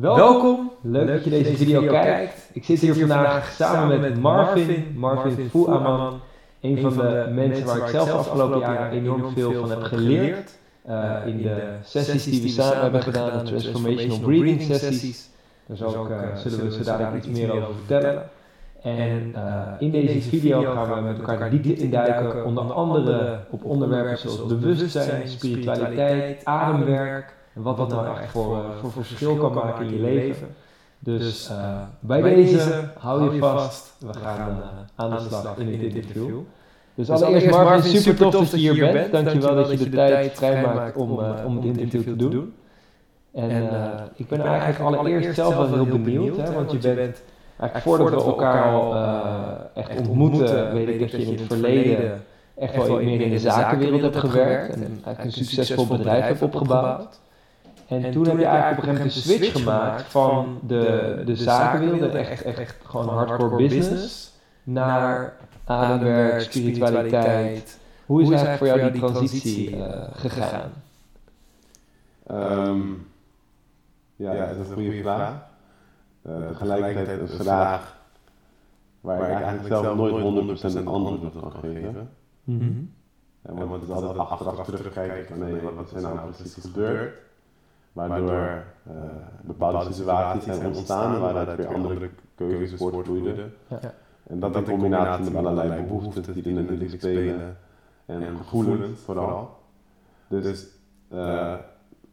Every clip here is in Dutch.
Welkom, leuk dat je deze video kijkt. Ik zit hier vandaag samen met Marvin, Marvin Fouaman, een van de mensen waar ik zelf afgelopen jaar enorm veel van heb geleerd. Uh, in de sessies die we samen hebben gedaan, de Transformational Breathing sessies. Daar uh, zullen we zo dadelijk iets meer over vertellen. En uh, in deze video gaan we met elkaar diep induiken, onder andere op onderwerpen zoals bewustzijn, spiritualiteit, ademwerk en wat dat nou echt voor, voor, voor verschil kan maken in je leven. Dus uh, bij deze, hou je vast, we gaan uh, aan de slag in dit interview. Dus, dus allereerst Marvin, super tof dat je hier bent. Dankjewel dat je de tijd vrijmaakt om, uh, om het interview te doen. En ik ben eigenlijk allereerst zelf wel heel benieuwd, hè, want je bent eigenlijk voordat we elkaar al echt ontmoeten, weet ik dat je in het verleden echt wel meer in de zakenwereld hebt gewerkt en eigenlijk een succesvol bedrijf hebt opgebouwd. En, en toen, toen heb je eigenlijk op een gegeven moment een switch gemaakt van de, de zakenwereld, echt, echt, echt gewoon hardcore business, naar ademwerk, spiritualiteit. Hoe is eigenlijk voor jou die transitie uh, gegaan? Um, ja, ja, dat is een goede vraag. Uh, tegelijkertijd een vraag waar ik eigenlijk zelf nooit 100% een antwoord op kan geven. Mm -hmm. ja, want het is altijd achteraf terugkijken van nee, wat zijn nou precies gebeurd waardoor uh, bepaalde situaties zijn ontstaan waaruit weer andere keuzes voortvloeiden. Ja. En dat in combinatie met allerlei behoeften die er natuurlijk spelen en gevoelens vooral. Dus uh,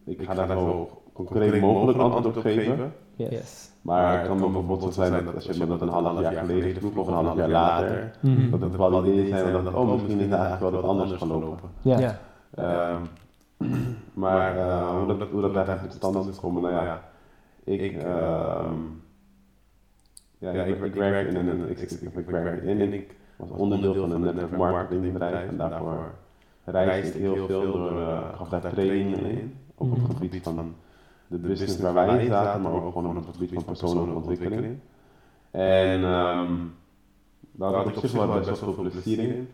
ik ga daar zo concreet mogelijk antwoord op geven. Yes. Maar het kan bijvoorbeeld zo zijn dat als je me dat een half jaar geleden vroeg of een half jaar later, mm -hmm. dat er bepaalde ideeën zijn dat oh misschien is het eigenlijk wel wat anders gelopen. Ja. Um, maar uh, hoe, dat, hoe dat eigenlijk tot stand is gekomen, nou ja, ik, uh, ja, ik, ik, werk in een, ik, ik, ik werk in en ik was onderdeel van een network marketingbedrijf en daarvoor reisde ik heel veel door, uh, gaf daar trainingen in op het gebied van de business waar wij in zaten, maar ook gewoon op het gebied van persoonlijke ontwikkeling. En um, daar had ik op zich wel best wel veel plezier in.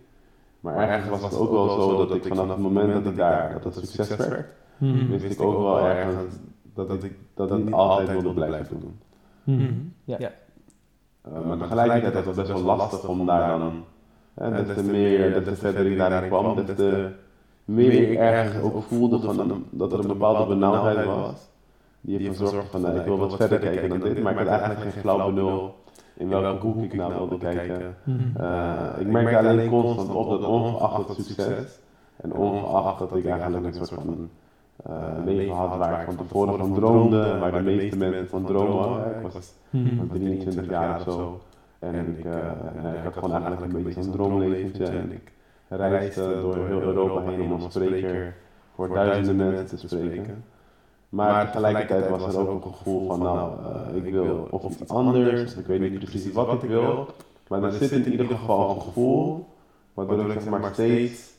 Maar ergens was het ook wel zo dat ik vanaf het moment dat ik daar, dat het succes werd, mm-hmm. wist ik ook wel ergens dat, dat ik dat niet altijd wilde blijven doen. Mm-hmm. Ja. Uh, maar tegelijkertijd was het best wel lastig om daar dan, hè, des te meer, des te verder ik daarin kwam, des te meer ik ergens ook voelde van, dat er een bepaalde benauwdheid was. Die ervoor zorgde van, nou, ik wil wat verder kijken dan dit, maar ik had eigenlijk geen flauw benul in welke hoek ik nou wilde kijken. Uh, ik merkte alleen constant op dat ongeacht het succes en ongeacht dat ik eigenlijk een soort van uh, leven had waar ik van tevoren van droomde, waar de meeste mensen van dromen. Ik was 23 jaar of zo. En ik, uh, ik had gewoon eigenlijk een beetje een droomleventje en ik reisde door heel Europa heen om als spreker voor duizenden mensen te spreken. Maar tegelijkertijd was er ook een gevoel van, nou, uh, ik wil of iets anders, ik weet niet precies wat ik wil. Maar er zit in ieder geval een gevoel, waardoor ik zeg maar steeds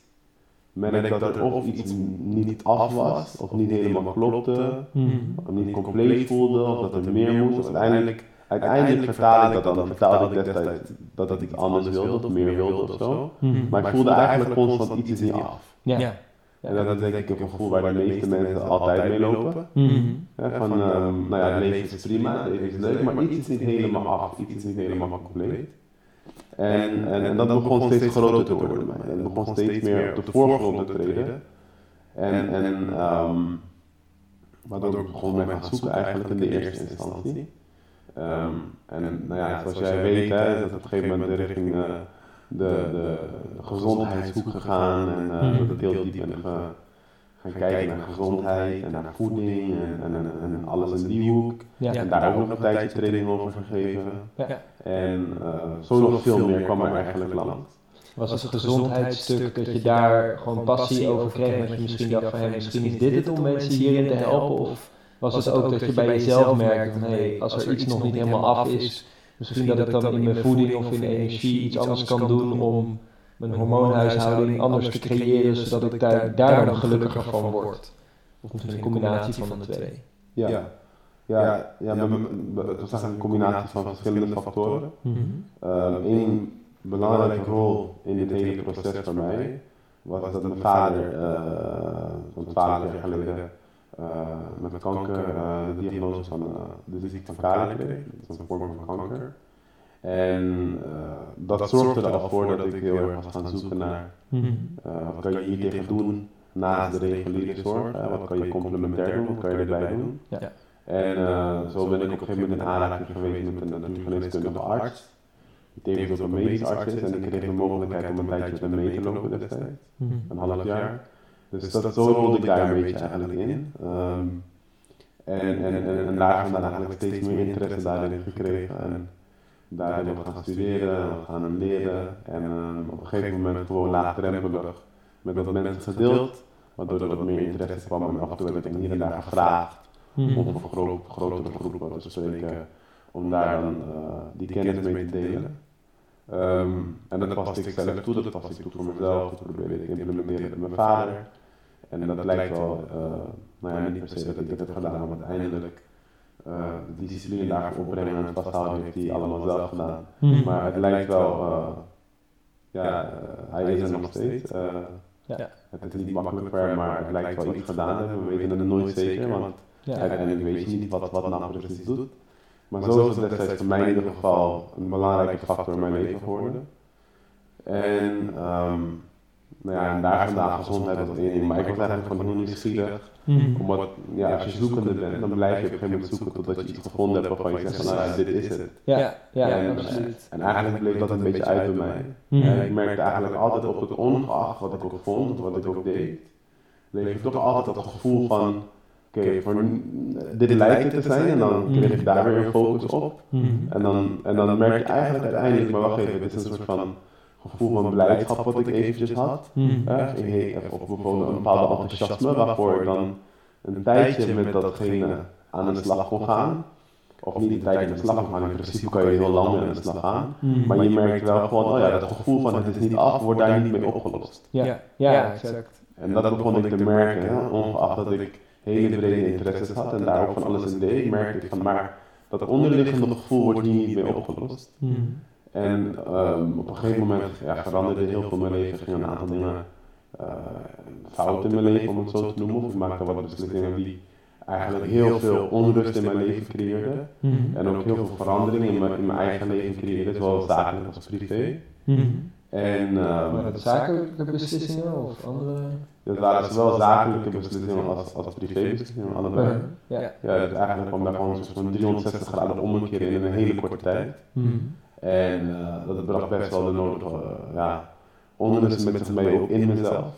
merk dat er of iets niet af was, of niet helemaal klopte, mm. of niet compleet voelde, of dat er meer moest. Uiteindelijk, uiteindelijk vertaal ik dat dan, vertaalde ik destijds dat, dat ik anders wilde, of meer wilde of zo. Mm. Maar ik voelde eigenlijk constant iets niet af. Ja. En dat is denk ik een gevoel waar de meeste mensen altijd mee lopen. Mm van, um, nou ja, leven is prima, leven is leuk, maar iets is niet helemaal af, iets is niet helemaal compleet. En, en, en dat begon steeds groter te worden bij mij. En het begon steeds meer op de voorgrond te treden. En, en um, waardoor ik begon met gaan zoeken eigenlijk in de eerste instantie. Um, en nou ja, zoals jij weet, hè, dat op een gegeven moment richting uh, de, de, de gezondheidshoek gegaan en uh, mm. dat heel diep ben gaan kijken naar gezondheid en naar voeding en, en, en, alles in die hoek. Ja. En daar ook nog een tijdje training over gegeven. Ja. En uh, zo nog veel meer kwam er eigenlijk langs. Was het gezondheidsstuk dat je daar gewoon passie over kreeg? Dat je misschien dacht van hey, misschien is dit het om mensen hierin te helpen? Of was het ook dat je bij jezelf merkte van hey, als er iets nog niet helemaal af is, Misschien dat ik dan in mijn voeding of in de energie iets anders kan doen om mijn hormoonhuishouding anders te creëren, zodat ik daar, daar dan gelukkiger van word. Of misschien een combinatie van de twee. Ja, ja, ja, ja het was een combinatie van verschillende factoren. Eén mhm. belangrijke rol in dit hele proces voor mij was dat mijn vader uh, zo'n twaalf jaar geleden eh, met kanker eh, de diagnose van eh, de ziekte van Kali kreeg. Dat is een vorm van kanker. En eh, dat zorgde er al voor dat ik heel erg was gaan zoeken naar eh, wat kan je hier tegen doen naast de reguliere zorg. eh, wat kan je complementair doen, wat kan je erbij doen. Ja. En eh, zo ben ik op een gegeven moment in aanraking geweest met een natuurgeneeskundige arts. Die tevens ook een medisch arts is en ik kreeg de mogelijkheid om een tijdje met hem mee te lopen destijds Mhm. een half jaar. Dus dat, zo rolde ik daar een beetje eigenlijk in. Ehm, en, en, en, en daar vandaan eigenlijk steeds meer interesse daarin gekregen. En daarin we gaan studeren, we gaan leren. En ehm, op een gegeven moment gewoon laagdrempelig met wat mensen gedeeld. Waardoor er wat meer interesse kwam en af en toe werd ik hier en daar gevraagd Mhm. om voor gro grotere groepen te spreken. Om daar dan eh, die kennis mee te delen. Ehm, en dat paste ik zelf toe, dat paste ik toe voor mezelf, dat probeerde ik te implementeren met mijn vader. En dat lijkt wel, eh, nou ja, niet per se dat ik dit heb gedaan, maar uiteindelijk eh, de discipline daarvoor opbrengen en het vasthouden heeft hij allemaal zelf gedaan. Mhm. Maar het lijkt wel, eh, ja, eh, hij is er nog steeds. eh, Ja. Het is niet makkelijk voor hem, maar het lijkt wel iets gedaan te hebben. We weten het nooit zeker, want Ja. uiteindelijk weet je niet wat, wat nou precies doet. Maar zo is het destijds voor mij in ieder geval een belangrijke factor in mijn leven geworden. En, ehm, nou ja, en daar vandaan gezondheid één ding. Maar ik was eigenlijk gewoon heel nieuwsgierig. Mhm. Omdat, ja, als je zoekende bent, dan blijf je op een gegeven moment zoeken totdat je iets gevonden hebt waarvan je zegt van, nou ja, dit is het. Ja, ja, en, absoluut. en eigenlijk bleef dat een beetje uit bij mij. En ik merkte eigenlijk altijd op het ongeacht wat ik ook vond, wat ik ook deed, bleef ik toch altijd dat gevoel van, oké, dit lijkt het te zijn en dan kreeg ik daar weer een focus op. En dan, en dan merk je eigenlijk uiteindelijk, maar wacht even, dit is een soort van gevoel van blijdschap wat ik eventjes had. Hè, ik heet- of bijvoorbeeld een bepaalde enthousiasme waarvoor ik dan een tijdje met datgene aan de slag kon gaan. Of niet een tijdje aan de slag kon gaan, in principe kan je heel lang aan de slag gaan. Maar je merkt wel gewoon, oh ja, dat gevoel van het is niet af, wordt daar niet mee opgelost. Ja, ja, exact. En dat begon ik te merken, hè, ongeacht dat ik hele brede interesses had en daar ook van alles in deed, merkte ik van, maar dat onderliggende gevoel wordt hier niet mee opgelost. En ehm, op een gegeven moment ja, veranderde heel veel in mijn leven. Gingen een aantal dingen eh, fout in mijn leven, om het zo te noemen. Of ik maakte wat beslissingen die eigenlijk heel veel onrust in mijn leven creëerden. Mhm. En ook heel veel veranderingen in mijn, in mijn eigen leven creëerden, zowel zakelijk als privé. Mhm. En Maar ehm zakelijke beslissingen of andere? dat waren zowel zakelijke beslissingen als, als privébeslissingen, allebei. Ja. Ja, het eigenlijk kwam daar gewoon een soort van 360 graden omkeren in een hele korte tijd. En eh, dat bracht best wel de nodige uh, ja, onrust met zich mee ook in mezelf.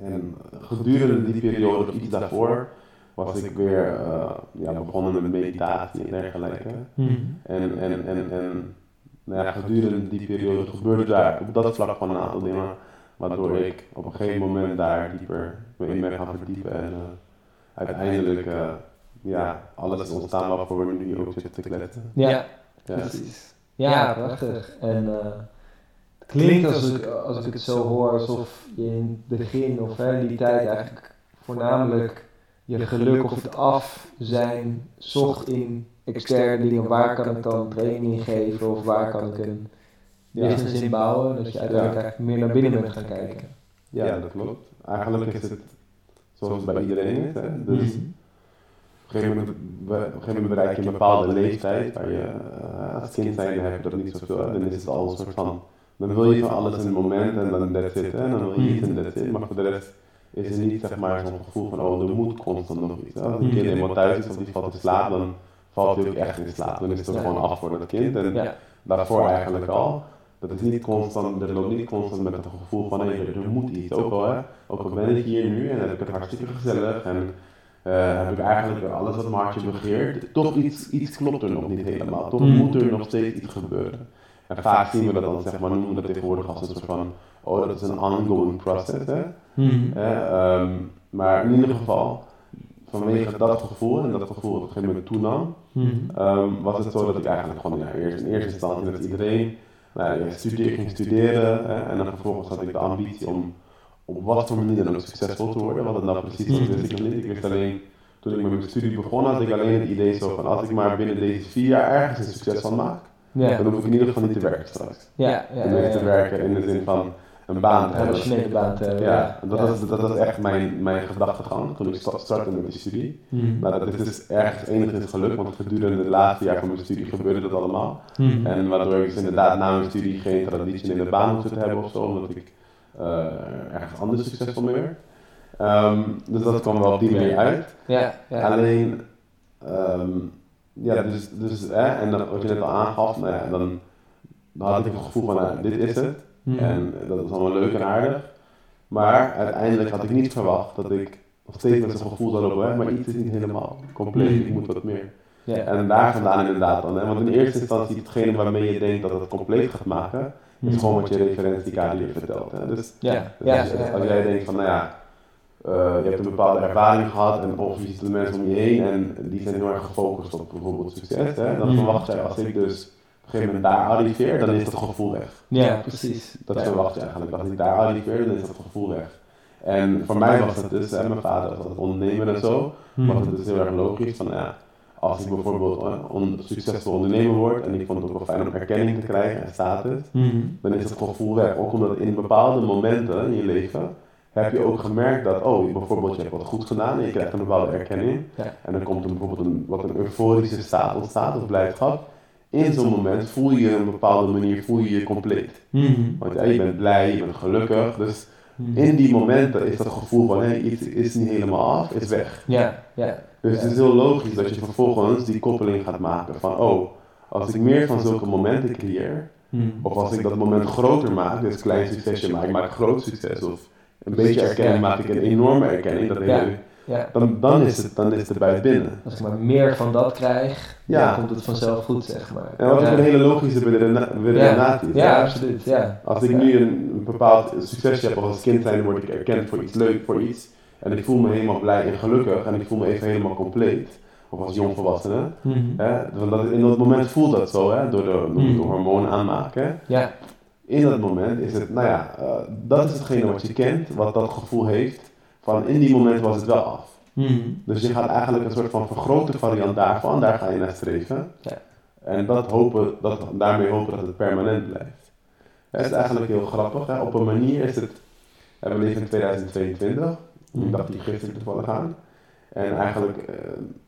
En gedurende die periode, of iets daarvoor, was ik weer uh, ja, begonnen met meditatie en dergelijke. Mhm. En, en, en, en nou ja, gedurende die periode gebeurde daar op dat vlak van een aantal dingen, waardoor ik op een gegeven moment daar dieper me in ben gaan verdiepen. En uh, uiteindelijk, uh, ja, alles is ontstaan waarvoor we nu ook zitten te kletsen. Ja, ja. precies. Ja, prachtig. En uh, het klinkt als ik, als ik het zo hoor, alsof je in het begin of in die tijd eigenlijk voornamelijk je geluk of het af zijn zocht in externe dingen. Waar kan ik dan training geven of waar kan ik een business in bouwen? Dat je uiteindelijk ja. eigenlijk meer naar binnen bent gaan kijken. Ja, ja dat klopt. Eigenlijk is het zoals bij iedereen is. Hè? Dus mm-hmm. op, een moment, op een gegeven moment bereik je een bepaalde leeftijd waar je uh, als kind zijn heb je dat niet zoveel. Dan is het al een soort van, dan wil je van alles in het moment en dan that's it. Hè? En dan wil je iets en that's it. Maar voor de rest is er niet zeg maar zo'n gevoel van oh er moet constant nog iets. Als een kind eenmaal thuis is of die valt in slaap, dan valt hij ook echt in slaap. Dan is het gewoon af voor dat kind. En ja. daarvoor eigenlijk al. Dat is niet constant, er loopt niet constant met het gevoel van er, er moet iets. Ook al, hè, ook al ben ik hier nu en heb ik het hartstikke gezellig en uh, heb ik eigenlijk alles wat mijn hartje begeert, toch iets, iets klopt er nog niet helemaal. Toch mm. moet er nog steeds iets gebeuren. En vaak zien we dat dan, zeg maar, noemen we dat tegenwoordig als een soort van, oh dat is een ongoing process. Hè? Mm. Uh, um, maar in ieder geval, vanwege dat gevoel en dat gevoel op een gegeven moment toenam, mm. um, was het zo dat ik eigenlijk gewoon, ja, eerst, in eerste instantie met iedereen, nou, ja, studeer, ging studeren hè, en dan vervolgens had ik de ambitie om op wat voor manier dan ook succesvol te worden. Wat het nou precies was, wist ik niet. Ik wist alleen, toen ik met mijn studie begon, had ik alleen het idee zo van, als ik maar binnen deze vier jaar ergens een succes van maak, ja. dan hoef ik in ieder geval niet te werken straks. Ja, ja, en niet te werken in de zin van een baan te hebben. Traditionele baan te hebben. Ja, dat, Was, dat was echt mijn, mijn gedachtegang toen ik sta- startte met die studie. Mhm. Maar dat is dus ergens enigszins geluk, want gedurende het laatste jaar van mijn studie gebeurde dat allemaal. Mhm. En waardoor ik dus inderdaad na mijn studie geen traditionele baan hoefde te hebben of zo, omdat ik ergens anders succesvol mee werd. Ehm, dus dat kwam wel op die manier uit. Ja, ja. Alleen, ehm, ja, dus, dus hè, en dan, wat je net al aangaf, nou ja, dan, dan had ik het gevoel van, nou, dit is het. Mhm. En dat is allemaal leuk en aardig. Maar uiteindelijk had ik niet verwacht dat ik nog steeds met zo'n gevoel zou lopen, hè, maar iets is niet helemaal compleet, ik moet wat meer. ja. En daar vandaan inderdaad dan, hè, want in eerste instantie hetgene waarmee je denkt dat het compleet gaat maken, is gewoon wat je referentiekader je vertelt. Hè. Dus Ja, dus ja, als, je- ja. als jij denkt van, nou ja, eh, je hebt een bepaalde ervaring gehad en of je ziet de mensen om je heen en die zijn heel erg gefocust op bijvoorbeeld succes, hè, dan Mhm. verwacht jij als ik dus op een gegeven moment daar arriveer, dan is dat gevoel weg. Ja, precies. Dat ja. verwacht je eigenlijk. Als ik daar arriveer, dan is dat gevoel weg. En voor mij was het dus, hè, mijn vader was altijd ondernemer en zo, Mhm. was het dus heel erg logisch van, ja, als ik bijvoorbeeld eh, on, succesvol ondernemer word en ik vond het ook wel fijn om erkenning te krijgen en status, Mhm. dan is het gevoel weg. Ook omdat in bepaalde momenten in je leven heb je ook gemerkt dat, oh, bijvoorbeeld je hebt wat goed gedaan en je krijgt een bepaalde erkenning. Ja. En dan komt er bijvoorbeeld een, wat een euforische staat ontstaat of blijdschap. In zo'n moment voel je een bepaalde manier voel je je compleet. Mhm. Want ja, je bent blij, je bent gelukkig. Dus Mhm. in die momenten is dat gevoel van hé, iets is niet helemaal af, is weg. Ja, ja. Dus het is heel logisch dat je vervolgens die koppeling gaat maken van oh, als ik meer van zulke momenten creëer, Mhm. of als ik dat moment groter maak, dus klein succesje maak, ik maak groot succes, of een beetje erkenning maak ik een enorme erkenning, dat Ja. hele, ja. dan, dan, is het, dan is het buiten binnen. Als ik maar meer van dat krijg, Ja. dan komt het vanzelf goed, zeg maar. En wat ook een hele logische redenatie is. Ja, absoluut. Ja. Als ik nu een, een bepaald succesje heb of als kind zijn, word ik erkend voor iets leuk, voor iets. En ik voel me helemaal blij en gelukkig en ik voel me even helemaal compleet. Of als jongvolwassene. Mhm. Hè? Dat, in dat moment voelt dat zo, hè? door de, door de Mhm. hormonen aanmaken. Ja. In dat moment is het, nou ja, eh, dat is hetgene wat je kent, wat dat gevoel heeft. Van in die moment was het wel af. Mhm. Dus je gaat eigenlijk een soort van vergrote variant daarvan, daar ga je naar streven. Ja. En dat hopen, dat, daarmee hopen dat het permanent blijft. Het is eigenlijk heel grappig. Hè? Op een manier is het, we leven in 2022, Mhm. Ik dacht die gisteren toevallig aan. En eigenlijk, eh,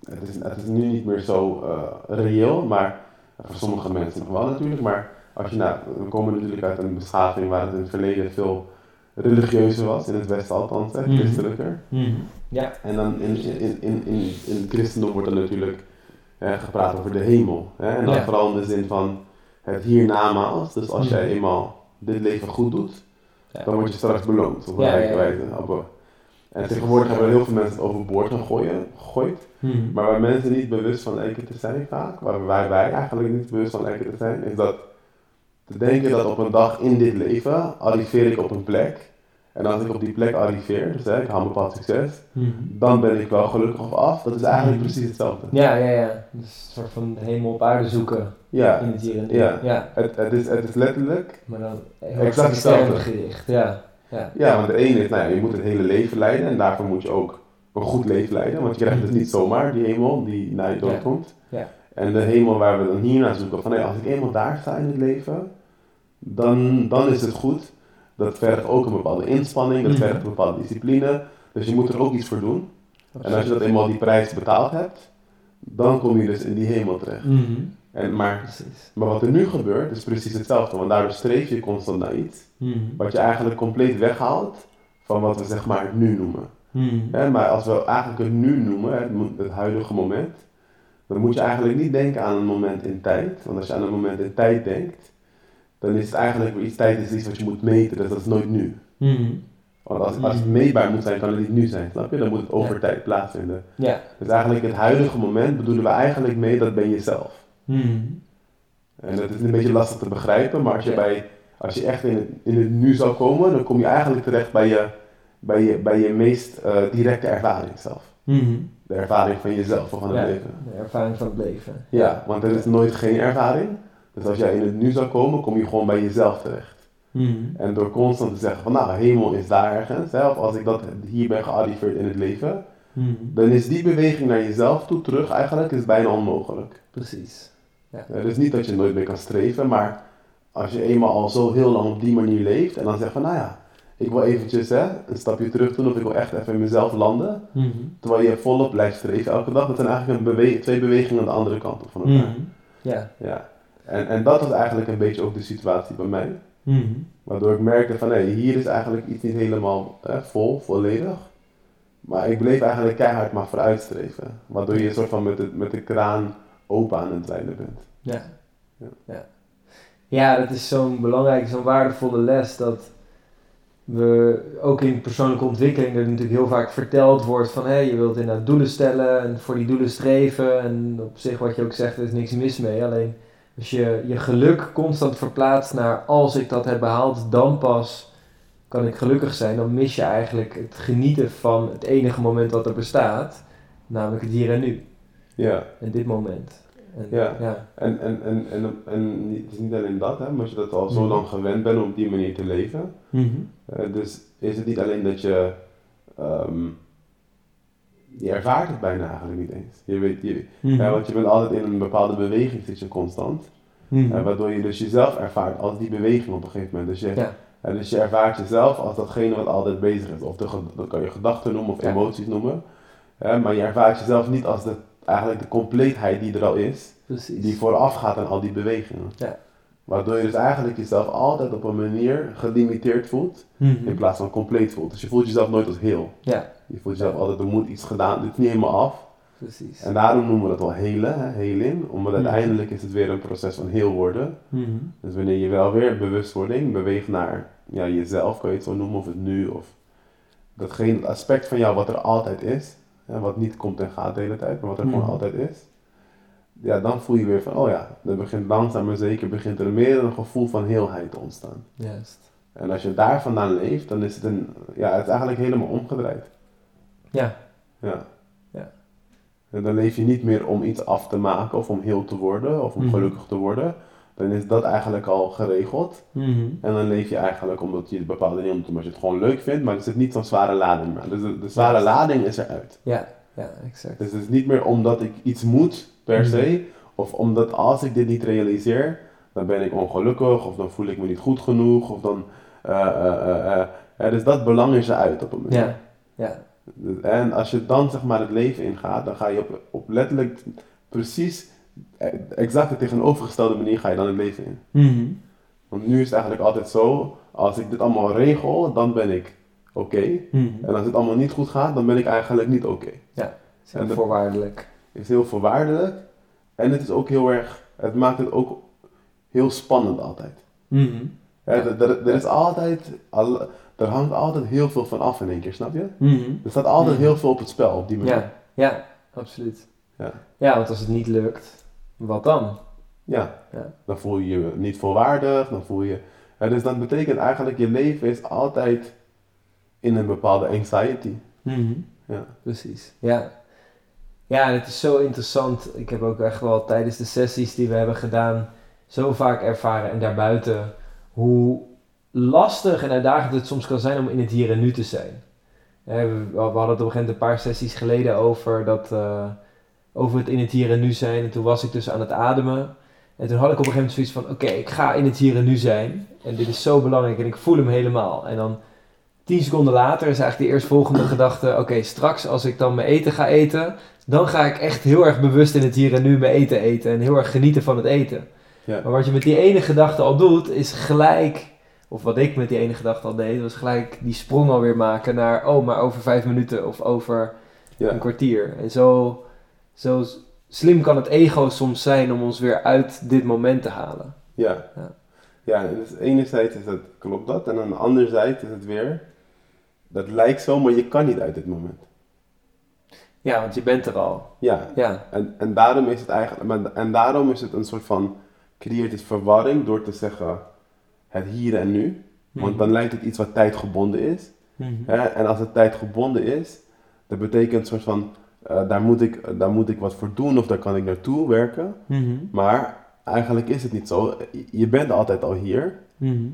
het, is, het is nu niet meer zo eh, reëel, maar voor sommige mensen nog wel natuurlijk. Maar als je, nou, we komen natuurlijk uit een beschaving waar het in het verleden veel religieuzer was, in het Westen althans, hè, Mhm. christelijker. Mhm. Ja. En dan in, in, in, in, in het christendom wordt er natuurlijk gepraat over de hemel. Hè? En dan Ja. vooral in de zin van het hiernamaals. Dus als jij Mhm. eenmaal dit leven goed doet, Ja. dan word je straks beloond. Op een Ja, wijze. Op En tegenwoordig hebben heel veel mensen het overboord gegooid, gegooid. Mhm. Maar waar mensen niet bewust van lijken te zijn vaak, waar wij, wij eigenlijk niet bewust van lijken te zijn, is dat te denken dat op een dag in dit leven arriveer ik op een plek. En als ik op die plek arriveer, dus hè, ik haal een bepaald succes, Mhm. dan ben ik wel gelukkig of af. Dat is eigenlijk precies hetzelfde. Ja, ja, ja. Dus een soort van hemel op aarde zoeken Ja, in het hier en nu. Ja. ja. het, het, is, het is letterlijk. Maar dan Exact hetzelfde. gericht. Ja. Ja. Ja, want de ene is, nou je moet het hele leven leiden en daarvoor moet je ook een goed leven leiden. Want je krijgt dus niet zomaar die hemel die naar je dood Ja. komt. Ja. En de hemel waar we dan hier naar zoeken, van nee, als ik eenmaal daar sta in het leven, dan, dan is het goed. Dat vergt ook een bepaalde inspanning, dat Mhm. vergt een bepaalde discipline. Dus je moet er ook iets voor doen. En als je dat eenmaal die prijs betaald hebt, dan kom je dus in die hemel terecht. Mhm. En, maar, Precies. maar wat er nu gebeurt, is precies hetzelfde. Want daardoor streef je constant naar iets. Mhm. Wat je eigenlijk compleet weghaalt van wat we zeg maar het nu noemen. Hè, maar als we eigenlijk het nu noemen, het, het huidige moment, dan moet je eigenlijk niet denken aan een moment in tijd. Want als je aan een moment in tijd denkt, dan is het eigenlijk weer iets, tijd is iets wat je moet meten, dus dat is nooit nu. Mhm. Want als, als het meetbaar moet zijn, kan het niet nu zijn, snap je? Dan moet het over tijd plaatsvinden. Ja. Dus eigenlijk het huidige moment bedoelen we eigenlijk mee, dat ben je Mhm. En dat is een beetje lastig te begrijpen, maar als je, bij, als je echt in het, in het nu zou komen, dan kom je eigenlijk terecht bij je, bij je, bij je meest eh, directe ervaring zelf. Mhm. De ervaring van jezelf of van het Ja. leven. De ervaring van het leven. Ja, want er is nooit geen ervaring. Dus als jij in het nu zou komen, kom je gewoon bij jezelf terecht. Mhm. En door constant te zeggen van nou, hemel is daar ergens, hè, of als ik dat hier ben gearriveerd in het leven, dan is die beweging naar jezelf toe terug eigenlijk is bijna onmogelijk. Precies. Het is niet dat je nooit meer kan streven, maar als je eenmaal al zo heel lang op die manier leeft en dan zegt van, nou ja, ik wil eventjes hè, een stapje terug doen of ik wil echt even in mezelf landen. Mhm. Terwijl je volop blijft streven elke dag. Dat zijn eigenlijk een bewe twee bewegingen aan de andere kant van elkaar. Mhm. Ja. Ja. En, en dat was eigenlijk een beetje ook de situatie bij mij. Mhm. Waardoor ik merkte van, hé, hier is eigenlijk iets niet helemaal hè, vol, volledig. Maar ik bleef eigenlijk keihard maar vooruitstreven. Waardoor je een soort van met de, met de kraan open aan het rijden bent. Ja. Ja. Ja, ja dat is zo'n belangrijke, zo'n waardevolle les dat we ook in persoonlijke ontwikkeling er natuurlijk heel vaak verteld wordt van hé, je wilt inderdaad doelen stellen en voor die doelen streven en op zich wat je ook zegt, er is niks mis mee. Alleen als je je geluk constant verplaatst naar als ik dat heb behaald, dan pas kan ik gelukkig zijn, dan mis je eigenlijk het genieten van het enige moment wat er bestaat, namelijk het hier en nu, Ja. en dit moment. En, Ja. ja. En, en, en, en, en het is niet alleen dat, hè, maar als je dat al zo Mhm. lang gewend bent om op die manier te leven. Mhm. eh, dus is het niet alleen dat je. ehm, je ervaart het bijna eigenlijk niet eens. Je weet, je, Mhm. want je bent altijd in een bepaalde beweging, zit je constant. Eh, waardoor je dus jezelf ervaart als die beweging op een gegeven moment. Dus je, Ja. dus je ervaart jezelf als datgene wat altijd bezig is. Of de, dat kan je gedachten noemen of Ja. emoties noemen. maar je ervaart jezelf niet als de, eigenlijk de compleetheid die er al is. Precies. die vooraf gaat aan al die bewegingen. Ja. Waardoor je dus eigenlijk jezelf altijd op een manier gelimiteerd voelt, Mhm. in plaats van compleet voelt. Dus je voelt jezelf nooit als heel. Ja, Je voelt jezelf altijd, er moet iets gedaan, dit is niet helemaal af. precies. En daarom noemen we dat wel helen, hè, heling, omdat Mhm. uiteindelijk is het weer een proces van heel worden. Mhm. Dus wanneer je wel weer bewustwording beweegt naar ja, jezelf, kan je het zo noemen, of het nu, of datgene, aspect van jou wat er altijd is, hè, wat niet komt en gaat de hele tijd, maar wat er gewoon altijd is. Ja, dan voel je weer van, oh ja, dan begint langzaam maar zeker begint er meer een gevoel van heelheid te ontstaan. Juist. En als je daar vandaan leeft, dan is het een, ja, het is eigenlijk helemaal omgedraaid. Ja. Ja. Ja. En dan leef je niet meer om iets af te maken of om heel te worden of om Mhm. gelukkig te worden. Dan is dat eigenlijk al geregeld. Mhm. En dan leef je eigenlijk omdat je bepaalde dingen moet doen, als je het gewoon leuk vindt, maar er zit niet zo'n zware lading meer. Dus de, de zware lading is eruit. Ja, ja, exact. Dus het is niet meer omdat ik iets moet per Mhm. se, of omdat als ik dit niet realiseer, dan ben ik ongelukkig, of dan voel ik me niet goed genoeg, of dan. eh, eh, eh, eh. Ja, dus dat belang is eruit op een manier. Ja, ja. En als je dan zeg maar het leven ingaat, dan ga je op, op letterlijk precies exact de tegenovergestelde manier ga je dan het leven in. Mhm. Want nu is het eigenlijk altijd zo, als ik dit allemaal regel, dan ben ik oké. Mhm. En als het allemaal niet goed gaat, dan ben ik eigenlijk niet oké. Is heel en voorwaardelijk. Het is heel voorwaardelijk en het is ook heel erg, het maakt het ook heel spannend altijd. Mhm. Ja, er, er- er is altijd, al- er hangt altijd heel veel van af in één keer, snap je? Er staat altijd heel veel op het spel op die manier. Ja, ja, absoluut. Ja. Ja, want als het niet lukt, wat dan? Ja. Ja. Dan voel je je niet volwaardig, dan voel je... Ja, dus dat betekent eigenlijk, je leven is altijd in een bepaalde anxiety. Mhm. Ja. Precies, ja. Ja, en het is zo interessant. Ik heb ook echt wel tijdens de sessies die we hebben gedaan, zo vaak ervaren en daarbuiten, hoe lastig en uitdagend het soms kan zijn om in het hier en nu te zijn. We hadden het op een gegeven moment een paar sessies geleden over, dat, eh, over het in het hier en nu zijn. En toen was ik dus aan het ademen. En toen had ik op een gegeven moment zoiets van, oké, ik ga in het hier en nu zijn. En dit is zo belangrijk en ik voel hem helemaal. En dan tien seconden later is eigenlijk de eerstvolgende gedachte, oké, straks als ik dan mijn eten ga eten, dan ga ik echt heel erg bewust in het hier en nu mijn eten eten en heel erg genieten van het eten. Ja. Maar wat je met die ene gedachte al doet, is gelijk, of wat ik met die ene gedachte al deed, was gelijk die sprong alweer maken naar, oh, maar over vijf minuten of over Ja. een kwartier. En zo, zo slim kan het ego soms zijn om ons weer uit dit moment te halen. Ja. Ja. Ja, en dus enerzijds is het, klopt dat, en aan de andere zijde is het weer, dat lijkt zo, maar je kan niet uit dit moment. Ja, want je bent er al. Ja, Ja, en, en daarom is het eigenlijk, en daarom is het een soort van, creëert het verwarring door te zeggen, het hier en nu. Want dan lijkt het iets wat tijdgebonden is. Mhm. Hè? En als het tijdgebonden is, dat betekent een soort van, eh, daar, moet ik, daar moet ik wat voor doen of daar kan ik naartoe werken. Mhm. Maar eigenlijk is het niet zo. Je bent altijd al hier. Mhm.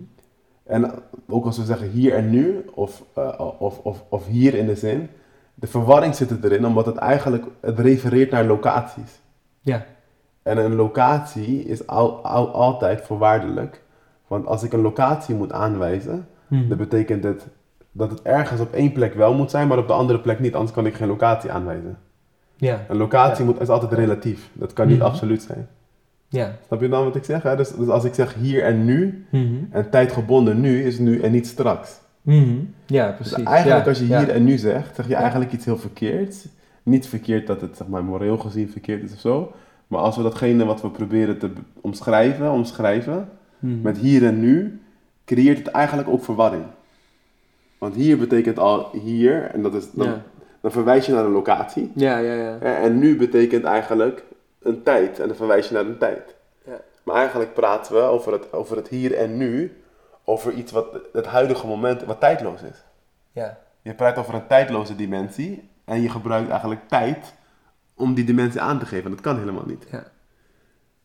En ook als we zeggen hier en nu, of, eh, of, of, of hier in de zin, de verwarring zit er erin, omdat het eigenlijk, het refereert naar locaties. Ja. En een locatie is al, al- altijd voorwaardelijk, Want als ik een locatie moet aanwijzen, Mhm. dat betekent het dat het ergens op één plek wel moet zijn, maar op de andere plek niet, anders kan ik geen locatie aanwijzen. Ja, Een locatie Ja. moet, is altijd relatief, dat kan niet Mhm. absoluut zijn. ja. Snap je dan wat ik zeg? Hè? Dus, dus als ik zeg hier en nu, Mhm. en tijdgebonden nu is nu en niet straks. Mhm. Ja, Dus precies. eigenlijk ja. als je ja. hier en nu zegt, zeg je eigenlijk iets heel verkeerds. Niet verkeerd dat het zeg maar moreel gezien verkeerd is of zo. Maar als we datgene wat we proberen te omschrijven, omschrijven, met hier en nu, creëert het eigenlijk ook verwarring. Want hier betekent al hier, en dat is, dan, Ja. dan verwijs je naar een locatie. Ja, ja, ja. Hè, En nu betekent eigenlijk een tijd, en dan verwijs je naar een tijd. Ja. Maar eigenlijk praten we over het, over het hier en nu, over iets wat het huidige moment, wat tijdloos is. Ja. Je praat over een tijdloze dimensie en je gebruikt eigenlijk tijd om die dimensie aan te geven. Dat kan helemaal niet. Ja.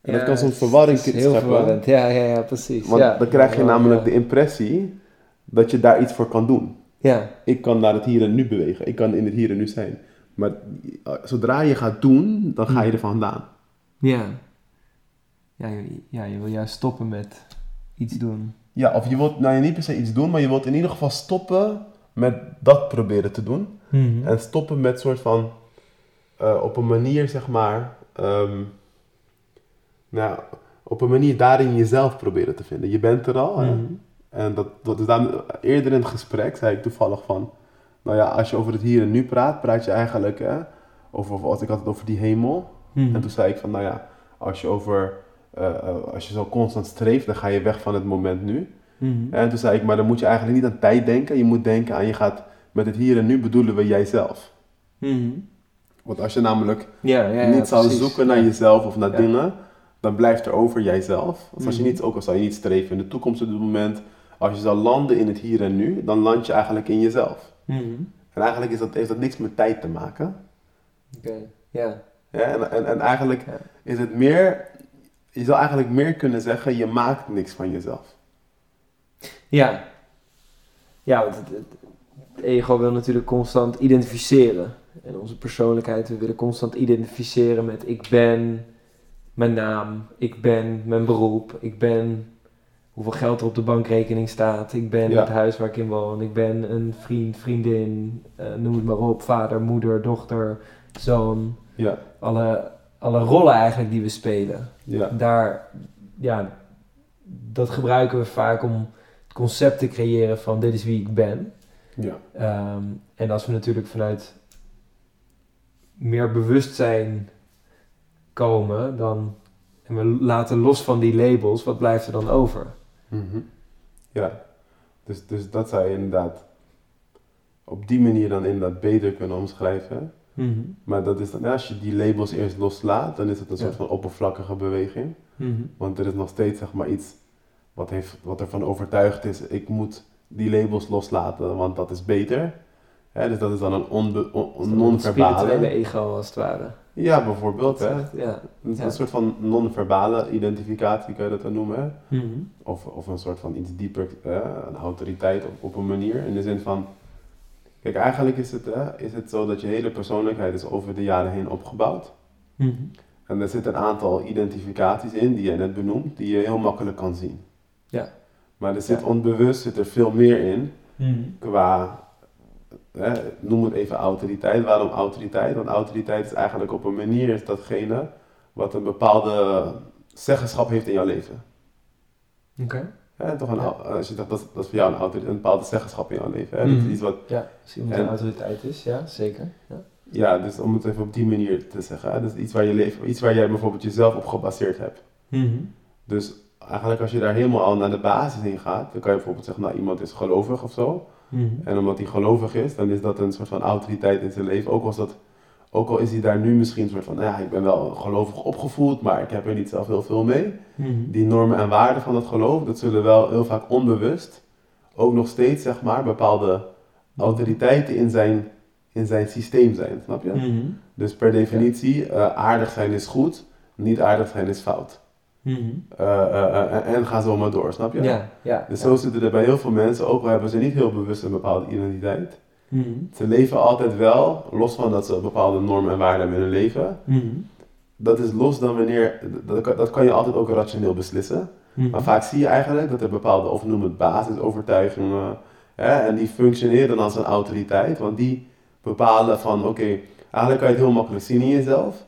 En dat kan soms verwarring is heel scheppen. verwarrend. Ja, ja, ja, precies. Want ja. dan krijg je Ja, namelijk ja. de impressie dat je daar iets voor kan doen. Ja, Ik kan naar het hier en nu bewegen. Ik kan in het hier en nu zijn. Maar eh, zodra je gaat doen, dan ga je er vandaan. ja. Ja, je, ja, je wil juist stoppen met iets doen. Ja, of je wilt nou, niet per se iets doen, maar je wilt in ieder geval stoppen met dat proberen te doen. Mhm. En stoppen met soort van, eh, op een manier zeg maar, ehm, nou, op een manier daarin jezelf proberen te vinden. Je bent er al. En dat, dat is dan, eerder in het gesprek zei ik toevallig van, nou ja, als je over het hier en nu praat, praat je eigenlijk, hè, over, over, als ik had het over die hemel. Mhm. En toen zei ik van, nou ja, als je over, eh, eh, als je zo constant streeft, dan ga je weg van het moment nu. Mhm. En toen zei ik, maar dan moet je eigenlijk niet aan tijd denken. Je moet denken aan, je gaat met het hier en nu bedoelen we jijzelf. Mhm. Want als je namelijk Ja, ja, ja, niet zou precies. zoeken naar jezelf of naar dingen, dan blijft er over jijzelf. Dus als je niet, ook al zou je niet streven in de toekomst op dit moment, als je zou landen in het hier en nu, dan land je eigenlijk in jezelf. Mhm. En eigenlijk is dat, heeft dat niks met tijd te maken. Oké, ja. Ja, en, en, en eigenlijk is het meer, je zou eigenlijk meer kunnen zeggen, je maakt niks van jezelf. Ja. Ja, want het, het- het ego wil natuurlijk constant identificeren. En onze persoonlijkheid, we willen constant identificeren met ik ben mijn naam, ik ben mijn beroep, ik ben hoeveel geld er op de bankrekening staat, ik ben Ja. het huis waar ik in woon, ik ben een vriend, vriendin, eh, noem het maar op, vader, moeder, dochter, zoon. Ja, Alle, alle rollen eigenlijk die we spelen ja, daar, ja, dat gebruiken we vaak om het concept te creëren van dit is wie ik ben. ja, Ehm, en als we natuurlijk vanuit meer bewustzijn komen, dan, en we laten los van die labels, wat blijft er dan over? Mhm. ja. Dus, dus dat zou je inderdaad op die manier dan inderdaad beter kunnen omschrijven. Mhm. Maar dat is dan, als je die labels eerst loslaat, dan is het een soort Ja. van oppervlakkige beweging. Mhm. Want er is nog steeds zeg maar iets wat, heeft, wat ervan overtuigd is, ik moet die labels loslaten, want dat is beter. Hè, dus dat is dan een onbe- on- spirituele non-verbale. ego als het ware. Ja, bijvoorbeeld. Hè. Ja. Een, Ja. soort van non-verbale identificatie kan je dat dan noemen. Mhm. Of, of een soort van iets dieper, eh, een autoriteit op, op een manier. In de zin van, kijk eigenlijk is het, hè, is het zo dat je hele persoonlijkheid is over de jaren heen opgebouwd. Mhm. En er zitten een aantal identificaties in die je net benoemt, die je heel makkelijk kan zien. Ja. Maar er zit Ja. onbewust zit er veel meer in Mhm. qua, hè, noem het even autoriteit. Waarom autoriteit? Want autoriteit is eigenlijk op een manier is datgene wat een bepaalde zeggenschap heeft in jouw leven. Oké. Hè, toch een, Ja. als je dacht, dat, is- dat is voor jou een, autoriteit, een bepaalde zeggenschap in jouw leven. Hè? Dat Mhm. is iets wat, Ja, als iemand En- een autoriteit is, ja, zeker. Ja. ja, dus om het even op die manier te zeggen. Hè? Dus iets waar, je leven, iets waar jij bijvoorbeeld jezelf op gebaseerd hebt. Mhm. Dus eigenlijk als je daar helemaal al naar de basis in gaat, dan kan je bijvoorbeeld zeggen, nou iemand is gelovig of zo. Mhm. En omdat hij gelovig is, dan is dat een soort van autoriteit in zijn leven. Ook, al is dat, ook al is hij daar nu misschien een soort van, ja, ik ben wel gelovig opgevoed, maar ik heb er niet zelf heel veel mee. Mhm. Die normen en waarden van dat geloof, dat zullen wel heel vaak onbewust ook nog steeds, zeg maar, bepaalde autoriteiten in zijn, in zijn systeem zijn, snap je? Mhm. Dus per definitie, eh, aardig zijn is goed, niet aardig zijn is fout. Mhm. Eh, eh, eh, en ga zo maar door, snap je? Ja, ja. Dus ja. zo zitten er bij heel veel mensen, ook al hebben ze niet heel bewust een bepaalde identiteit. Mhm. Ze leven altijd wel, los van dat ze bepaalde normen en waarden hebben in hun leven. Mhm. Dat is los dan wanneer, dat kan, dat kan je altijd ook rationeel beslissen. Maar vaak zie je eigenlijk dat er bepaalde, of noem het basisovertuigingen, hè, en die functioneren als een autoriteit, want die bepalen van, oké, eigenlijk kan je het heel makkelijk zien in jezelf.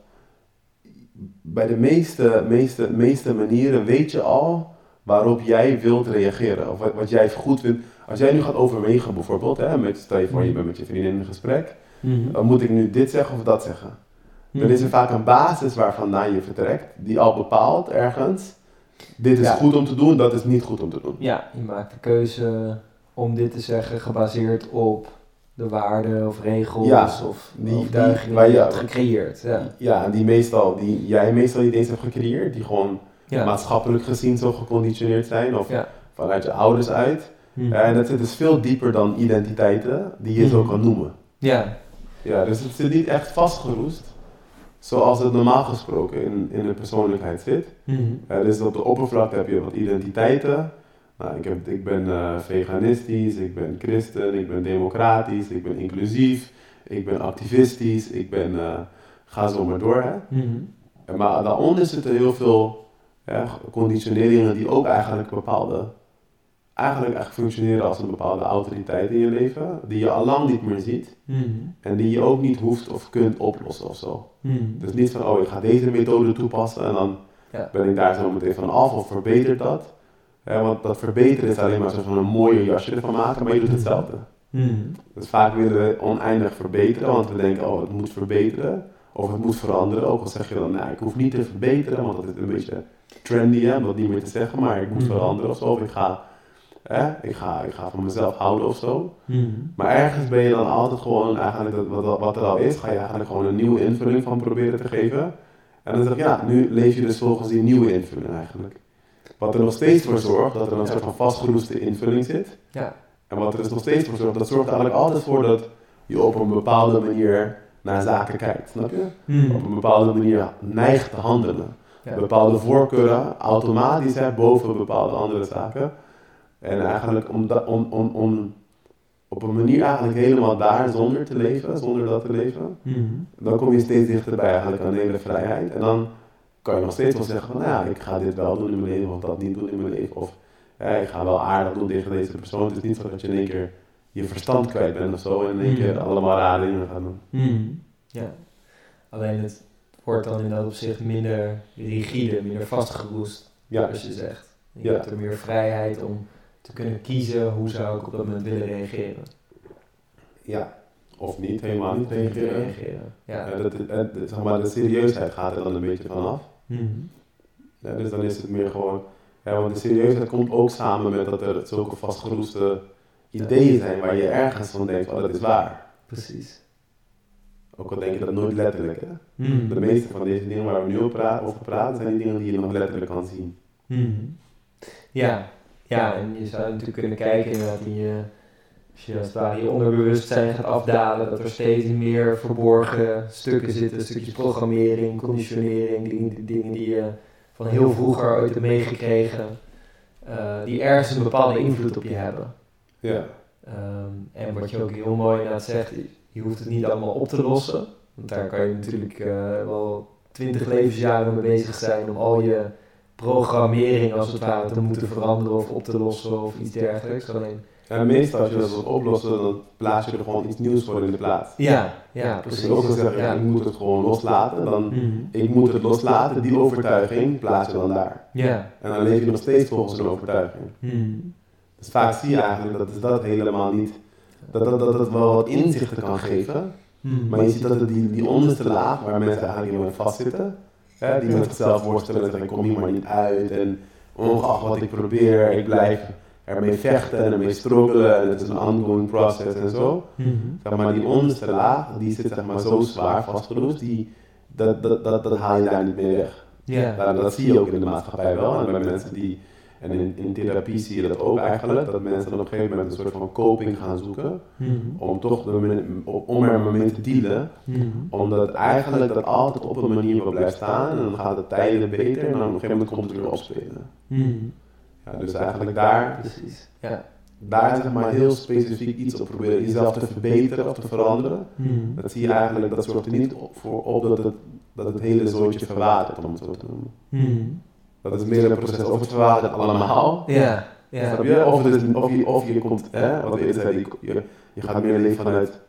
Bij de meeste, meeste, meeste manieren weet je al waarop jij wilt reageren, of wat, wat jij goed vindt. Als jij nu gaat overwegen bijvoorbeeld, hè, met, stel je voor je bent met je vriendin in gesprek, Mhm. moet ik nu dit zeggen of dat zeggen. Dan is er vaak een basis waarvandaan je vertrekt, die al bepaalt ergens, dit is Ja. goed om te doen, dat is niet goed om te doen. Ja, je maakt de keuze om dit te zeggen gebaseerd op de waarden of regels Ja, of die- overtuigingen die- je hebt gecreëerd. Ja. Ja, en die meestal, die jij meestal niet eens hebt gecreëerd, die gewoon Ja. maatschappelijk gezien zo geconditioneerd zijn, of Ja. vanuit je ouders uit. Mhm. En dat zit dus veel dieper dan identiteiten, die je zo Mhm. kan noemen. ja. Ja, dus het zit niet echt vastgeroest, zoals het normaal gesproken in, in de persoonlijkheid zit. Ja, dus op de oppervlakte heb je wat identiteiten. Nou, ik, heb, ik ben eh, veganistisch, ik ben christen, ik ben democratisch, ik ben inclusief, ik ben activistisch, ik ben, eh, ga zo maar door. Hè? Mhm. Maar daaronder zitten heel veel ja, conditioneringen die ook eigenlijk bepaalde, eigenlijk echt functioneren als een bepaalde autoriteit in je leven, die je al lang niet meer ziet Mhm. en die je ook niet hoeft of kunt oplossen of zo. Mhm. Dus niet van, oh, ik ga deze methode toepassen en dan Ja. ben ik daar zo meteen van af of verbetert dat. Ja, want dat verbeteren is alleen maar zo van een mooie jasje ervan maken, maar je doet hetzelfde. Mhm. Dus vaak willen we oneindig verbeteren, want we denken, oh, het moet verbeteren. Of het moet veranderen, ook al zeg je dan, nou, ik hoef niet te verbeteren, want dat is een beetje trendy, hè, om dat niet meer te zeggen, maar ik moet Mhm. veranderen of zo. Of ik ga, hè, ik ga, ik ga van mezelf houden of zo. Mhm. Maar ergens ben je dan altijd gewoon, eigenlijk wat, wat er al is, ga je eigenlijk gewoon een nieuwe invulling van proberen te geven. En dan zeg je, ja, nu leef je dus volgens die nieuwe invulling eigenlijk. Wat er nog steeds voor zorgt dat er een soort van vastgeroeste invulling zit. Ja. En wat er dus nog steeds voor zorgt, dat zorgt eigenlijk altijd voor dat je op een bepaalde manier naar zaken kijkt, snap je? Mhm. Op een bepaalde manier neigt te handelen. Ja. Bepaalde voorkeuren automatisch hè, boven bepaalde andere zaken. En eigenlijk om, om, om, om op een manier eigenlijk helemaal daar zonder te leven, zonder dat te leven, Mhm. dan kom je steeds dichterbij eigenlijk aan de hele vrijheid. En dan kan je nog steeds wel zeggen van, nou ja, ik ga dit wel doen in mijn leven of dat niet doen in mijn leven. Of ja, ik ga wel aardig doen tegen deze persoon. Het is niet zo dat je in één keer je verstand kwijt bent of zo en in één keer Mhm. allemaal rare dingen gaat doen. Mhm. Ja. Alleen het wordt dan in dat opzicht minder rigide, minder vastgeroest, Ja, als je zegt. Je Ja. hebt er meer vrijheid om te kunnen kiezen hoe zou ik op dat moment willen reageren. ja. Of niet, helemaal niet reageren. reageren. Ja. Ja, dat, dat, zeg maar, de serieusheid gaat er dan een beetje vanaf. Mhm. Ja, dus dan is het meer gewoon, ja, want de serieusheid komt ook samen met dat er zulke vastgeroeste ideeën zijn waar je ergens van denkt, oh dat is waar. Precies. Ook al denk je dat nooit letterlijk. Hè? Mhm. De meeste van deze dingen waar we nu over praten, zijn die dingen die je nog letterlijk kan zien. Mhm. Ja. ja, en je zou natuurlijk kunnen kijken inderdaad in je, je als het ware je onderbewustzijn gaat afdalen, dat er steeds meer verborgen stukken zitten, stukjes programmering, conditionering, dingen, dingen die je van heel vroeger ooit hebt meegekregen, eh, die ergens een bepaalde invloed op je hebben. Ja, Ehm, en wat je ook heel mooi inderdaad zegt, je hoeft het niet allemaal op te lossen. Want daar kan je natuurlijk eh, wel twintig levensjaren mee bezig zijn om al je programmering als het ware te moeten veranderen of op te lossen of iets dergelijks. Alleen, en meestal als je dat wilt oplossen, dan plaats je er gewoon iets nieuws voor in de plaats. ja, ja, Dus precies. je ook al zeggen, ja, ik moet het gewoon loslaten, dan Mhm. ik moet het loslaten, die overtuiging plaats je dan daar. Ja. En dan leef je nog steeds volgens een overtuiging. Mhm. Dus vaak zie je eigenlijk dat is dat helemaal niet, dat dat, dat het wel wat inzichten kan geven, Mhm. maar je ziet dat het die, die onderste laag waar mensen eigenlijk helemaal in vastzitten, hè, die met zichzelf worstelen en zeggen ik kom hier maar niet uit en ongeacht wat ik probeer, ik blijf ermee vechten en ermee struggelen en het is een ongoing process en zo. Mhm. Zeg maar die onderste laag, die zit zeg maar zo zwaar vastgeroest, die, dat, dat, dat, dat haal je daar niet meer weg. Ja. Dat zie je ook in de maatschappij wel. En bij mensen die, en in, in therapie zie je dat ook eigenlijk, dat mensen dan op een gegeven moment een soort van coping gaan zoeken. Mhm. Om toch de, om er mee te dealen. Mhm. Omdat eigenlijk dat altijd op een manier wel blijft staan. En dan gaat het tijden beter. En dan op een gegeven moment komt het weer opspelen. Ja, dus eigenlijk daar, Precies. Ja. daar zeg maar heel specifiek iets op proberen. Jezelf te verbeteren of te veranderen. Mhm. Dat zie je eigenlijk, dat zorgt er niet op, voor op dat het, dat het hele zootje verwatert, om het zo te noemen. Mhm. Dat is meer een proces of het verwatert allemaal. Ja, ja. Snap je? Of, het is, of, je, of je komt, hè, wat we eerder zeiden, je, gaat meer leven vanuit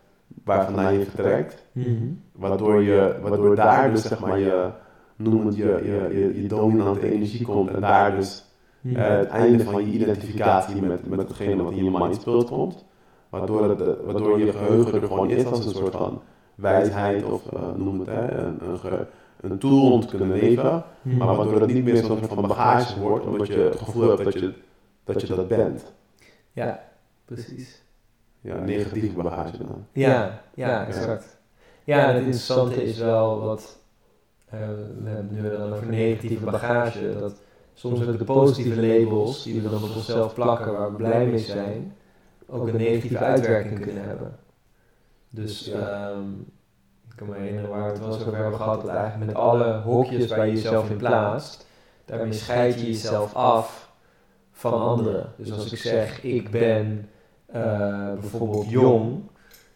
waar vandaan je vertrekt. Mhm. Waardoor, je, waardoor daar dus zeg maar je, noem het je, je, je, je dominante energie komt en daar dus Eh, het einde van je identificatie met, met hetgene wat in je mind speelt komt. Waardoor, het, eh, waardoor je geheugen er gewoon is als een soort van wijsheid of eh, noem het hè, een, een, ge- een tool om te kunnen leven. Maar waardoor het niet meer zo'n soort van bagage wordt, omdat je het gevoel hebt dat je dat, je dat bent. Ja, precies. Ja, negatieve bagage dan. Ja, ja, exact. Ja, en het interessante is wel wat, eh, we hebben nu dan over negatieve bagage, dat soms ook de positieve labels die we dan op onszelf plakken, waar we blij mee zijn, ook een negatieve uitwerking kunnen hebben. Dus Ja. ehm, ik kan me herinneren waar we het wel eens over hebben gehad, dat eigenlijk met alle hokjes waar je jezelf in plaatst, daarmee scheid je jezelf af van anderen. Dus als ik zeg, ik ben eh, bijvoorbeeld jong,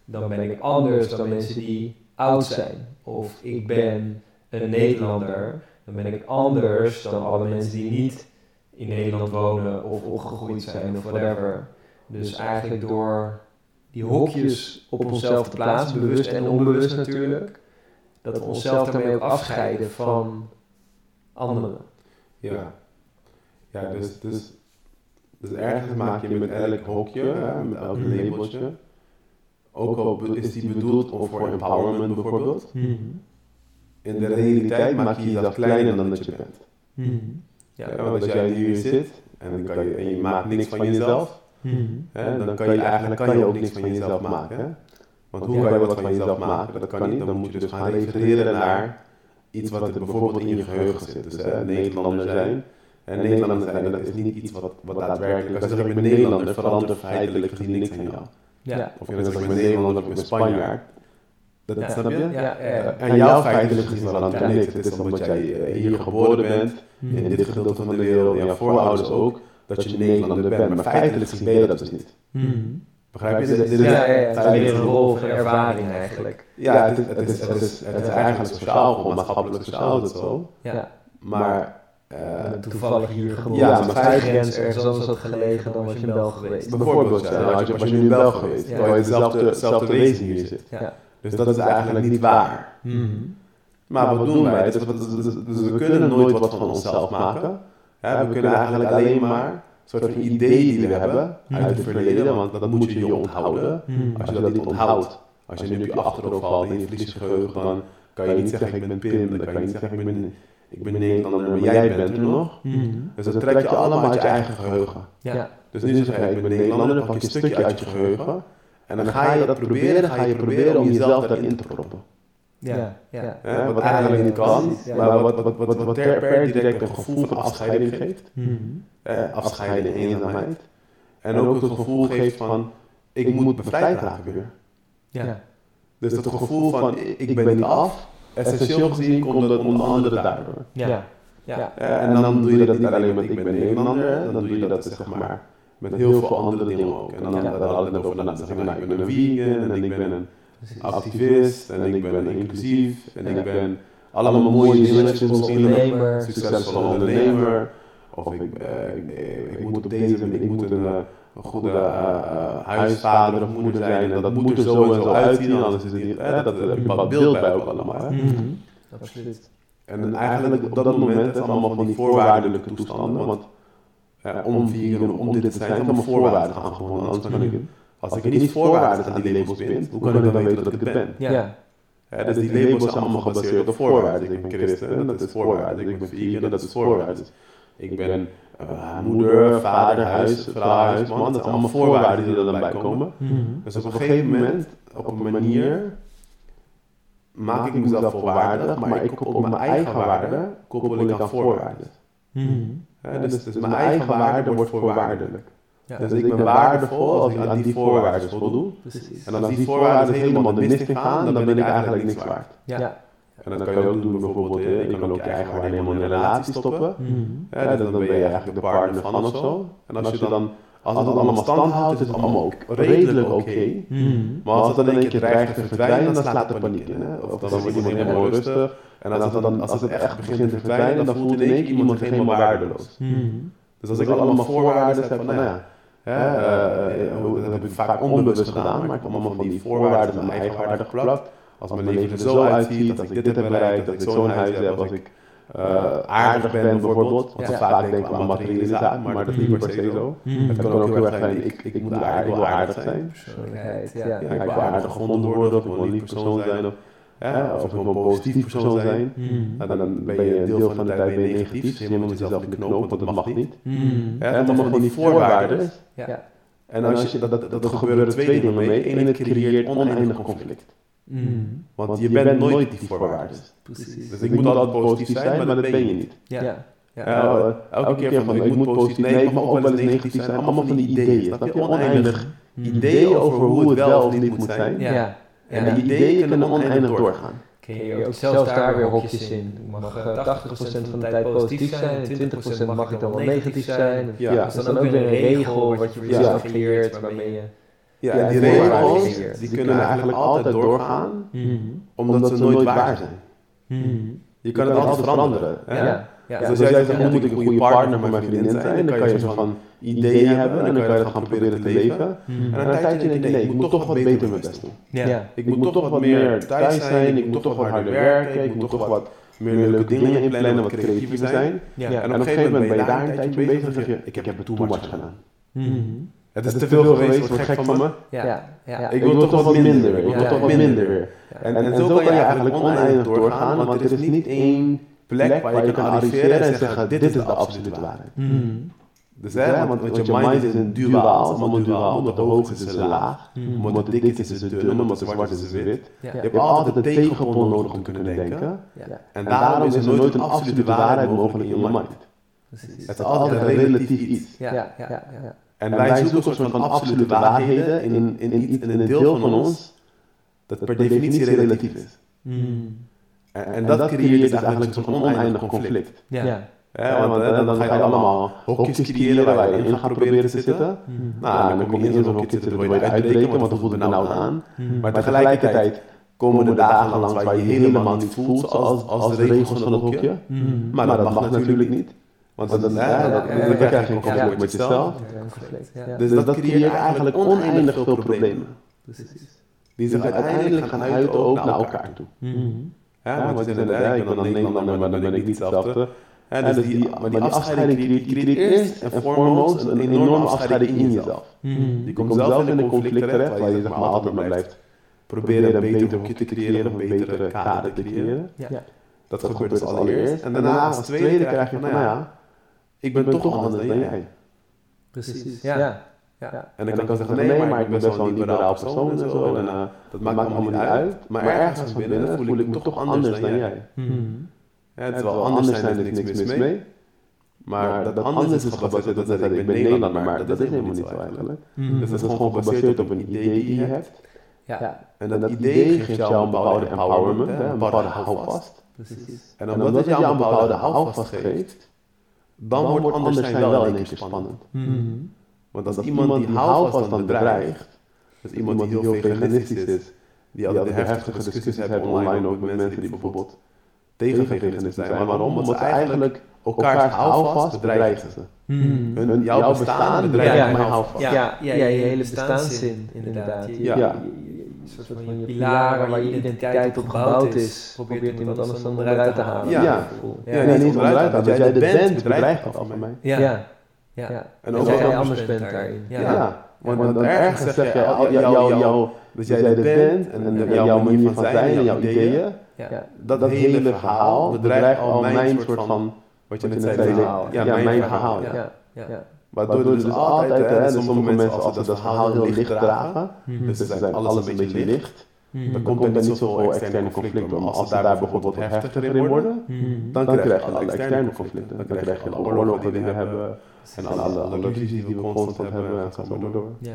dan ben ik anders dan mensen die oud zijn. Of ik ben een Nederlander, dan ben ik anders dan alle mensen die niet in Nederland wonen of opgegroeid zijn of whatever. Dus eigenlijk door die hokjes op onszelf te plaatsen, bewust en onbewust natuurlijk, dat we onszelf daarmee ook afscheiden van anderen. Ja. Ja, dus, dus, dus ergens maak je met elk hokje, hè, met elk labeltje, ook al is die bedoeld om voor empowerment bijvoorbeeld, in de realiteit maak je jezelf kleiner dan dat je bent. Ja. Ja, want als jij hier zit en, dan kan je, en je maakt niks van jezelf, hè, dan kan je eigenlijk kan je ook niks van jezelf maken. Hè? Want hoe kan je wat van jezelf maken? Dat kan niet. Dan moet je dus gaan refereren naar iets wat er bijvoorbeeld in je geheugen zit. Dus hè, Nederlander zijn. En Nederlander zijn, dat is niet iets wat, wat daadwerkelijk... Als ik ben Nederlander, verandert feitelijk gezien niks aan jou. Ja. Of je zegt ik ben Nederlander of ik ben Spanjaard. Dat, Ja. Snap je? Ja, ja, ja. En jouw feitelijk gezien verandert er niks. Het is omdat jij eh, hier geboren bent, in dit gedeelte van de wereld, en jouw voorouders ook, dat je Nederlander bent. Maar feitelijk gezien ben je dat dus niet. Begrijp je? Dit- dit is- Ja, het is meer een rol van ervaring eigenlijk. Ja, het is, het is, het is, het is eigenlijk sociaal, gewoon maatschappelijk sociaal is het zo. Ja. Maar, eh, toevallig hier geboren. Ja, Ja, maar vijf grens ergens anders had gelegen, dan was je in België geweest. bijvoorbeeld, ja, dan had je, was je nu in België geweest, Ja. terwijl je dezelfde, dezelfde wezen hier zit. Ja. Dus dat is eigenlijk niet waar. Maar wat doen wij? Dus, dus- dus- dus we kunnen nooit wat van onszelf maken. Hè, we kunnen eigenlijk alleen maar een soort van ideeën die we hebben uit het verleden, want dat moet je je onthouden. Als je dat niet onthoudt, als je nu op je achterhoofd valt en je verliest je geheugen, dan kan je niet zeggen ik ben Pim, dan kan je niet zeggen ik ben, ik ben Nederlander, maar jij bent er nog. Dus dat trek je allemaal uit je eigen geheugen. Ja. Dus nu zeg je ik ben Nederlander, dan pak je een stukje uit je geheugen en dan ga je dat proberen, ga je proberen om jezelf daarin te proppen. Ja. Ja. Hè, wat eigenlijk niet kan, ja. maar wat, wat, wat, wat per, per direct een gevoel van afscheiding geeft. Mhm. Eh, afscheiden, eenzaamheid. En ook het gevoel geeft van, ik moet bevrijd raken weer. Ja. Dus dat gevoel van, ik ben niet af, essentieel gezien komt dat onder andere daardoor. Ja. Ja. En dan doe je dat niet alleen met ik ben Nederlander, hè, dan doe je dat zeg maar met heel veel andere dingen ook. En dan daar hadden we het over, dan zeg ik, nou, ik ben een vegan en ik ben een activist en ik ben inclusief en ik ben allemaal mooie zinnetjes misschien ondernemer. succesvolle ondernemer. Of ik, eh, ik, eh, ik moet op deze ik moet een, eh, een goede huisvader of moeder zijn. En dat moet er zo en zo uitzien, anders is het niet. Dat, heb je een bepaald beeld bij ook allemaal. Mhm. Absoluut. En eigenlijk op dat moment, het allemaal van die voorwaardelijke toestanden. Want eh, om vegan, om dit te zijn, allemaal voorwaarden gaan gewoon. Anders kan ik, als ik niet voorwaarden aan die labels bind, hoe kan ik dan weten dat ik het ben? Ja. Hè, dus die labels zijn allemaal gebaseerd op voorwaarden. Ik ben christen, dat is voorwaarden. Ik ben vegan, dat is voorwaarden. Ik ben moeder, vader, huis, vrouw, huisman. Dat zijn allemaal voorwaarden die er dan bij komen. Mhm. Dus op een gegeven moment, op een manier, maak ik mezelf volwaardig, maar ik koppel mijn eigen waarde koppel ik aan voorwaarden. Hè, dus, dus mijn eigen waarde wordt voorwaardelijk. Ja. Dus ik ben waardevol als ik aan die voorwaarden voldoe. Precies. En als die voorwaarden helemaal de mist in gaan, dan ben ik eigenlijk niks waard. Ja. En dat kan je ook doen bijvoorbeeld, je kan ook je eigen waarde helemaal in een relatie stoppen. Mhm. Ja, dan, dan ben je eigenlijk de partner van of zo. En als je dan, als het allemaal stand houdt, is het allemaal ook redelijk oké. Maar als het dan in één keer dreigt te verdwijnen, dan slaat er paniek in. Hè? Of dan wordt iemand helemaal rustig. En als het, dan, als het echt begint te verdwijnen, dan voelt in één keer iemand helemaal waardeloos. Dus als ik allemaal voorwaarden heb van, nou ja, hè, eh, eh, hoe- dat heb ik vaak onbewust gedaan, maar ik heb allemaal van die voorwaarden aan mijn eigen waarde geplakt. Als mijn leven er zo uitziet, als ik dit heb bereikt, dat ik zo'n huis heb, als ik eh, aardig ben bijvoorbeeld. Want Ja. vaak denk ik aan materiële zaken, maar dat is niet per se zo. Het kan ook heel erg zijn, ik, ik, moet aardig, ik wil aardig zijn. Persoonlijkheid, ja. Ja, ik wil aardig gevonden worden, of ik wil een lief persoon zijn, of, hè, of ik wil een positief persoon zijn. Nou, dan ben je een deel van de tijd ben je negatief, dus je moet jezelf in de knoop, want dat mag niet. Hè, dat mag van die voorwaarden. Ja. En als je, dat, dat, dat gebeuren twee dingen mee. Eén, het creëert oneindig conflict. Want je bent nooit die voorwaarden. Precies. Dus ik moet altijd positief zijn, maar dat ben je niet. Ja. Ja. Ja, elke keer van, ik moet positief, nee, ik mag ook wel eens negatief zijn. Allemaal van die ideeën. Snap je? Oneindig ideeën over hoe het wel of niet moet zijn. Ja. Ja. En die ideeën kunnen oneindig doorgaan. Creëer ook zelfs daar weer hokjes in. Ik mag eh, 80% van de tijd positief zijn en 20% mag ik dan wel negatief zijn. Ja. Dat is dan ook weer een regel wat je voor jezelf creëert waarmee je... Ja, die regels, die kunnen eigenlijk altijd doorgaan, omdat ze nooit waar zijn. Je kan het altijd veranderen. hè? Ja. Ja. Dus als jij zegt, moet ik een goede partner voor mijn vriendin zijn, dan kan je zo van ideeën hebben en dan kan je dat gaan proberen te leven. En een tijdje denk je, nee, ik moet toch wat beter mijn best doen. Ja. Ik moet toch wat meer thuis zijn, ik moet toch wat harder werken, ik moet toch wat meer leuke dingen inplannen, wat creatiever zijn. Ja. En op een gegeven moment ben je daar een tijdje mee bezig en zeg je, ik heb het too much gedaan. Het is te veel geweest, wordt gek van me. Ja. Ja. Ik wil toch wat minder weer, ik wil Ja. toch wat minder weer. En, en zo kan je eigenlijk oneindig doorgaan, want er is niet één plek waar je kan arriveren en zeggen, dit is de absolute waarheid. Dus hè, want, want je mind is een duaal, het is allemaal duaal, omdat de hoog is is een laag, omdat de dik is is het dun, omdat de zwart is is wit. Ja. Je hebt altijd een tegenpol nodig om te kunnen denken. Ja. En daarom is er nooit een absolute waarheid mogelijk in je mind. Precies. Het is altijd een relatief iets. Ja. Ja. Ja. Ja. En wij zoeken een soort van absolute waarheden in, in, in, iets- in een deel van ons dat per definitie relatief is. En, en dat creëert dus eigenlijk een van oneindig conflict. Ja. Ja. Hè, want dan ga je allemaal hokjes creëren waar je in gaat proberen te zitten. Nou, en dan kom je in zo'n hokje te zitten, wil je uitbreken, want dan voelt het benauwd aan. Maar tegelijkertijd komen er dagen langs waar je helemaal niet voelt zoals als de regels van het hokje. Maar dat mag natuurlijk niet. Want dan, dat- dan krijg je een conflict met jezelf. Ja. Dus dat creëert eigenlijk oneindig veel problemen. Precies. Die zich uiteindelijk gaan uiten ook naar elkaar toe. Ja, want inderdaad, ik ben dan Nederlander, maar dan ben ik niet hetzelfde. Ja, dus die, maar die afscheiding creëert, die creëert eerst en foremost een enorme afscheiding in jezelf. Je komt zelf in een conflict terecht waar je zeg maar altijd maar blijft proberen een beter hokje te creëren, een betere kader te creëren. Ja. Dat gebeurt dus allereerst. En daarna als tweede krijg je van, nou ja, ik ben toch anders dan jij. Precies. Ja. Ja. En dan kan je zeggen, nee, maar ik ben best wel een liberaal persoon en zo. En uh, dat maakt allemaal niet uit. Maar ergens van binnen voel ik me toch anders dan jij. Ja, het is wel anders zijn, er is niks mis mee. Maar dat anders is gebaseerd op dat ik ben Nederlander, maar dat is helemaal niet zo eigenlijk. Dus dat is gewoon gebaseerd op een idee die je hebt. Ja. En dat idee geeft jou een bepaalde empowerment, een bepaalde houvast. Precies. En omdat het jou een bepaalde houvast geeft, dan wordt anders zijn wel in één keer spannend. Want als iemand die houvast dan bedreigt, dus iemand die heel veganistisch is, die altijd de heftige discussies hebben online ook met mensen die bijvoorbeeld tegen veganisten zijn. Maar waarom? Omdat ze eigenlijk elkaars houvast bedreigen ze. Hun, jouw bestaan bedreigt mijn houvast. Ja, ja, ja, je hele bestaanszin, inderdaad. Ja. je, soort van je pilaren waar je identiteit op gebouwd is, probeert iemand anders dan eruit te halen. Ja. Ja, Ja, nee, niet onderuit halen. Dat jij de bent bedreigt dat van mij. ja. Ja. ja. En Dat ook jij anders bent daarin. Ja, want, want dan ergens zeg je, al- jou, jou, jou, dat jij er bent en, en jouw manier van zijn en jouw ideeën, Ja. dat, dat hele verhaal bedreigt al mijn soort van, wat je net zei, verhaal. ja, mijn verhaal. Ja. Ja. Ja. Waardoor er dus altijd, hè, dus sommige mensen als ze dat verhaal heel licht dragen, dus ze zijn alles een beetje licht, dan komt er niet zoveel externe conflicten. Maar als ze daar bijvoorbeeld wat heftiger in worden, dan krijg je alle externe conflicten. Dan krijg je alle oorlogen die we hebben, en alle, alle, ruzies die we constant hebben, en zo maar door. Ja.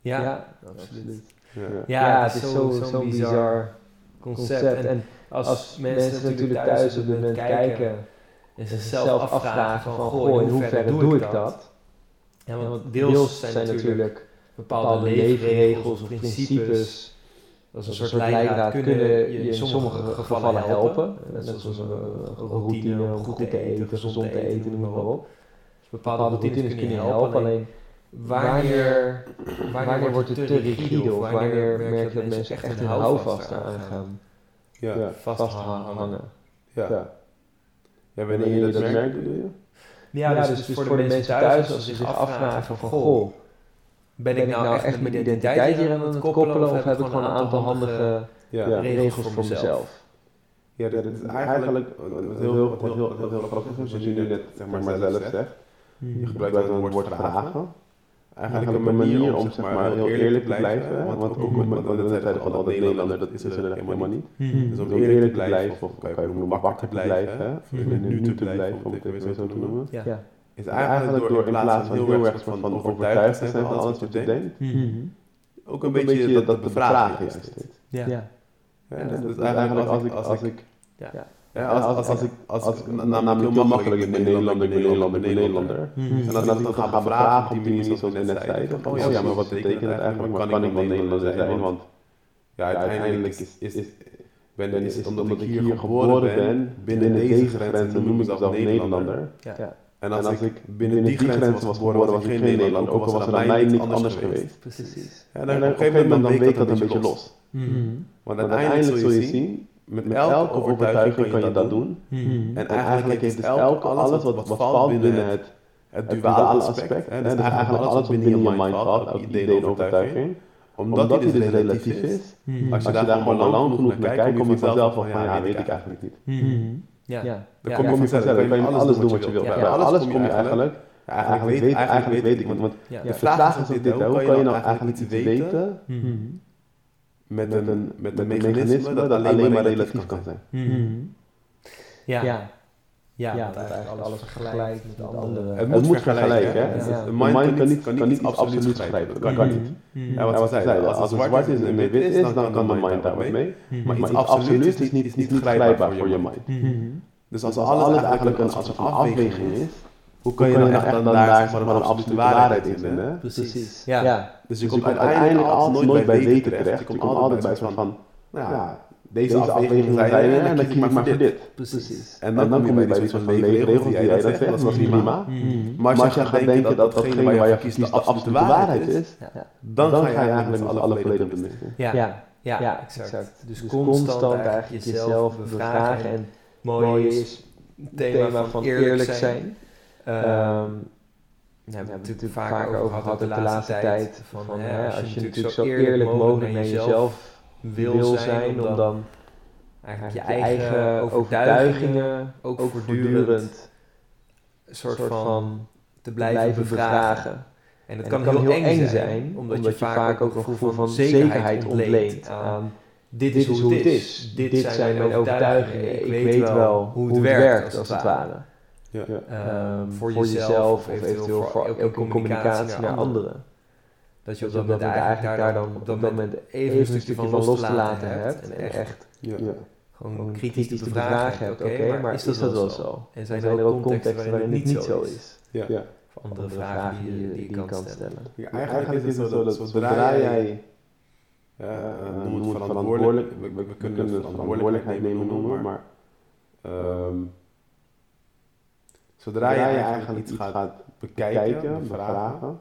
Ja, absoluut. Ja. Ja, het is zo'n zo bizar concept. En als mensen natuurlijk thuis op dit moment kijken en zichzelf afvragen van, goh, in hoeverre doe ik dat? Ja, want deels zijn natuurlijk bepaalde leefregels of principes Als een soort leidraad kunnen je in sommige gevallen helpen. Net zoals een routine om goed te eten, gezond te eten, noem maar op. Dus bepaalde routines kunnen je helpen, alleen wanneer, wanneer wordt het te rigide of wanneer merk je dat mensen echt een houvast aan gaan Ja. vasthangen. Ja. Ja. Ja, wanneer je dat merkt, bedoel je? Ja, dus, dus voor de mensen thuis, als ze zich afvragen van, goh, ben ik nou echt met mijn identiteit hier aan het koppelen of heb ik gewoon een aantal handige Ja. Ja. regels voor mezelf? Ja, dat is eigenlijk wat heel, wat heel, wat heel grappig is, zoals je nu net zeg maar, zelf zegt. Je gebruikt dan het woord vragen. Eigenlijk een manier om zeg maar, heel eerlijk te blijven. Want ook met wat dat Nederlander, dat is er helemaal niet. Dus om eerlijk te blijven, of kan je ook noemen wakker te blijven, of in het nu te blijven, om het even zo te noemen. Is eigenlijk door in plaats van heel erg van, van overtuigd te zijn van alles wat je denkt, Mhm. ook een beetje dat, dat bevragen is. dit. Ja. Ja. Ja, dat is eigenlijk als ik, als ik, Ja. ja, als, als, als ik, als ik, namelijk heel makkelijk, ik ben Nederlander, ik ben Nederlander, ik ben Nederlander. Mhm. En als ik dan ga bevragen op die manier zoals we net zeiden, van, oh ja, maar wat betekent het eigenlijk, maar kan ik wel Nederlander zijn, want ja, uiteindelijk is, is, is, ben, is het omdat ik hier geboren ben, binnen deze grenzen noem ik mezelf Nederlander. Ja. En als ik binnen die grenzen was geboren, was ik geen Nederlander, ook al was er aan mij niet anders geweest. Precies. Ja, dan op een gegeven moment dan week dat een beetje los. Mhm. Want uiteindelijk zul je zien, met elke overtuiging kan je dat doen. Mhm. En eigenlijk heeft dus elke, alles wat, wat valt binnen het, het duale aspect, hè, dus eigenlijk alles wat binnen je mind valt, elk idee en overtuiging, omdat die dus relatief is, Mhm. als je daar gewoon lang genoeg naar kijkt, kom je vanzelf van, van ja, weet ik eigenlijk niet. Mhm. Ja. Ja. Dan kom je Ja. vanzelf, dan kan je alles doen wat je wilt. Ja. Bij alles kom je eigenlijk, ja, eigenlijk weet, eigenlijk weet ik, want, want Ja. de vraag is ook dit, hoe kan je nou eigenlijk iets weten Mhm. met een, met een mechanisme dat alleen maar relatief kan zijn? Mhm. Ja. Ja. Ja, Ja, dat eigenlijk alles vergelijkt met andere- andere. Het moet vergelijken, hè. Ja. Dus De mind kan niet, kan niet iets absoluuts begrijpen. Dat kan niet. Mhm. Ja, wat we zeiden, als het zwart is en wit is, dan kan de mind daar wat mee. Mhm. Maar iets absoluuts is niet, is niet begrijpbaar voor je mind. Mhm. Dus als alles eigenlijk een soort van afweging is, hoe kan je nou echt dan daar maar een absolute waarheid in vinden? hè? Precies. Ja. Ja. Dus je komt uiteindelijk altijd nooit bij weten terecht. Je komt altijd bij zo'n van, ja, deze afwegingen zijn er en dan kies ik maar voor dit. Precies. En dan kom je bij die soort van regels die jij dat zegt, dat is prima. Mhm. Maar als je gaat denken dat datgene waar je kiest de absolute waarheid is, dan ga je eigenlijk met alle volledig op de. Ja. Ja. Exact. exact. Dus, Dus constant, eigenlijk jezelf bevragen. En mooi is het thema van eerlijk zijn. Ehm, Ehm, Daar hebben we het natuurlijk vaker over gehad de laatste tijd. Van, van, hè, hè, als je natuurlijk zo eerlijk mogelijk naar jezelf wil zijn, om dan eigenlijk je eigen overtuigingen ook voortdurend een soort van te blijven bevragen. En het kan heel eng zijn, omdat je vaak ook een gevoel van zekerheid ontleent aan dit is hoe het is. Dit zijn mijn overtuigingen. Ik weet wel hoe het werkt, als het ware. Ja. Ehm, voor jezelf of eventueel voor ook in communicatie naar anderen. Dat je op dat moment eigenlijk daar dan op dat moment even een stukje van los te laten hebt en echt Ja. gewoon kritisch te bevragen hebt. Oké, maar is dat wel zo? En zijn er ook contexten waarin dit niet zo is? Ja. Ja. Of andere vragen die je, die je kan stellen. Ja, eigenlijk is het zo dat zodra jij, ja, uh, noem het verantwoordelijk, we, we, we kunnen het verantwoordelijkheid nemen noemen, maar ehm, zodra jij eigenlijk iets gaat bekijken, bevragen,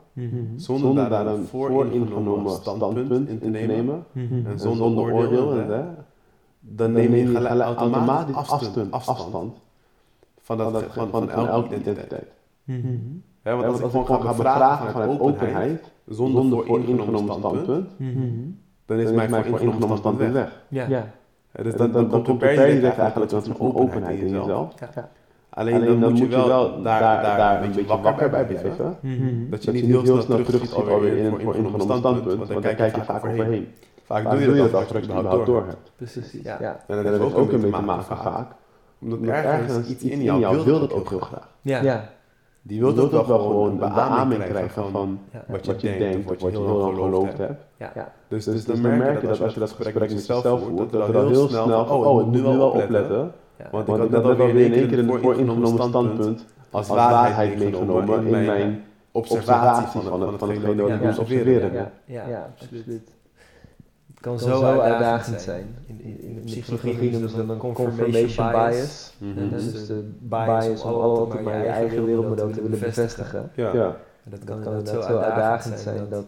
zonder daar een vooringenomen standpunt in te nemen, en zonder oordeel, hè, dan neem je gelijk automatisch afstand, afstand. Van, dat, van, van, van elke identiteit. Ja, want als ik gewoon ga bevragen vanuit openheid, zonder vooringenomen standpunt, dan is mijn vooringenomen standpunt weg. Ja. Ja, dus dan, komt er per direct eigenlijk een openheid in jezelf. Alleen, dan, moet je wel daar, daar, daar een beetje wakker bij blijven. Dat je niet heel snel terugschiet alweer in een vooringenomen standpunt, want daar kijk je vaak overheen. Vaak doe je dat als je het überhaupt door hebt. Precies, ja. Ja. En dat heeft ook mee te maken vaak, omdat ergens iets in jou wil dat ook heel graag. Ja. Die wil ook wel gewoon een beaming krijgen van wat je denkt of wat je heel lang geloofd hebt. Ja. Ja. Dus, dus dan merk je dat als je dat gesprek met jezelf voert, dat er heel snel oh, ik moet nu wel opletten. Ja. Want ik had net alweer in één keer een vooringenomen standpunt als waarheid meegenomen in mijn observatie van, van, van hetgene wat ik Ja. moest observeren. Ja. Ja, Ja, absoluut. kan zo uitdagend zijn. In, in, in, de psychologie noemen ze dan confirmation bias. En dat is de bias om altijd maar je eigen wereldmodel te willen bevestigen. Ja. Dat kan het inderdaad zo uitdagend zijn dat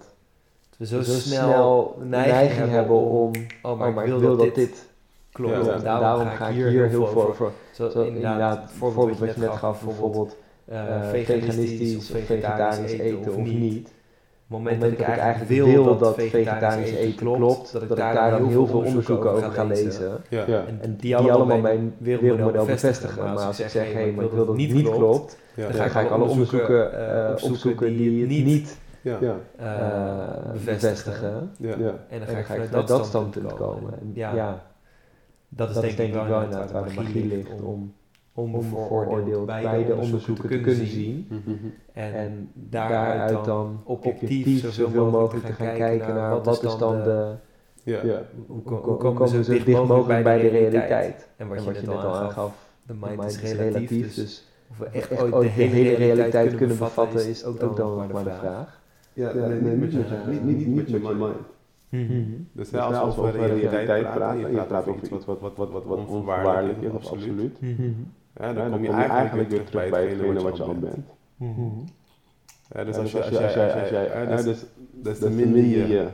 we zo, snel de neiging hebben om, oh maar, ik wil dat dit klopt. Ja. En daarom, ga ik hier heel veel over. Zo, Zo inderdaad, het voorbeeld wat je net gaf, bijvoorbeeld eh, eh, veganistisch of vegetarisch eten of niet. Op het moment dat ik eigenlijk wil dat vegetarisch eten klopt, dat ik daar dan heel veel onderzoeken over ga lezen. Ja. Ja. En die Die allemaal mijn wereldmodel bevestigen. bevestigen. Maar als ik zeg, hé, hey, maar ik wil dat het niet klopt, Ja. dan ga ik alle onderzoeken eh, opzoeken die het niet Ja. Ja. eh, bevestigen. Ja. Ja. En dan ga ik vanuit vanuit dat dat standpunt komen. komen. En Ja, ja, dat is dat denk ik wel inderdaad waar de magie ligt om om onbevooroordeeld beide onderzoeken te kunnen zien. Mhm. En En daaruit daaruit dan objectief zoveel mogelijk te gaan kijken naar wat is dan de, Ja. ja, hoe, hoe hoe komen we zo dicht mogelijk bij de realiteit. En En wat je net al aangaf, de de mind is relatief, dus of we echt echt ooit de hele realiteit kunnen bevatten is ook dan maar de vraag. Ja, nee, niet met je, niet, niet, niet met je mind. Dus ja, als we over realiteit praten, je praat over iets wat, wat, wat, wat, wat onvoorwaardelijk is, of absoluut, ja, dan kom je eigenlijk weer terug bij hetgene wat je al bent. Ja, dus als je, als jij, als jij, als jij, ja, dus, dus te minder je,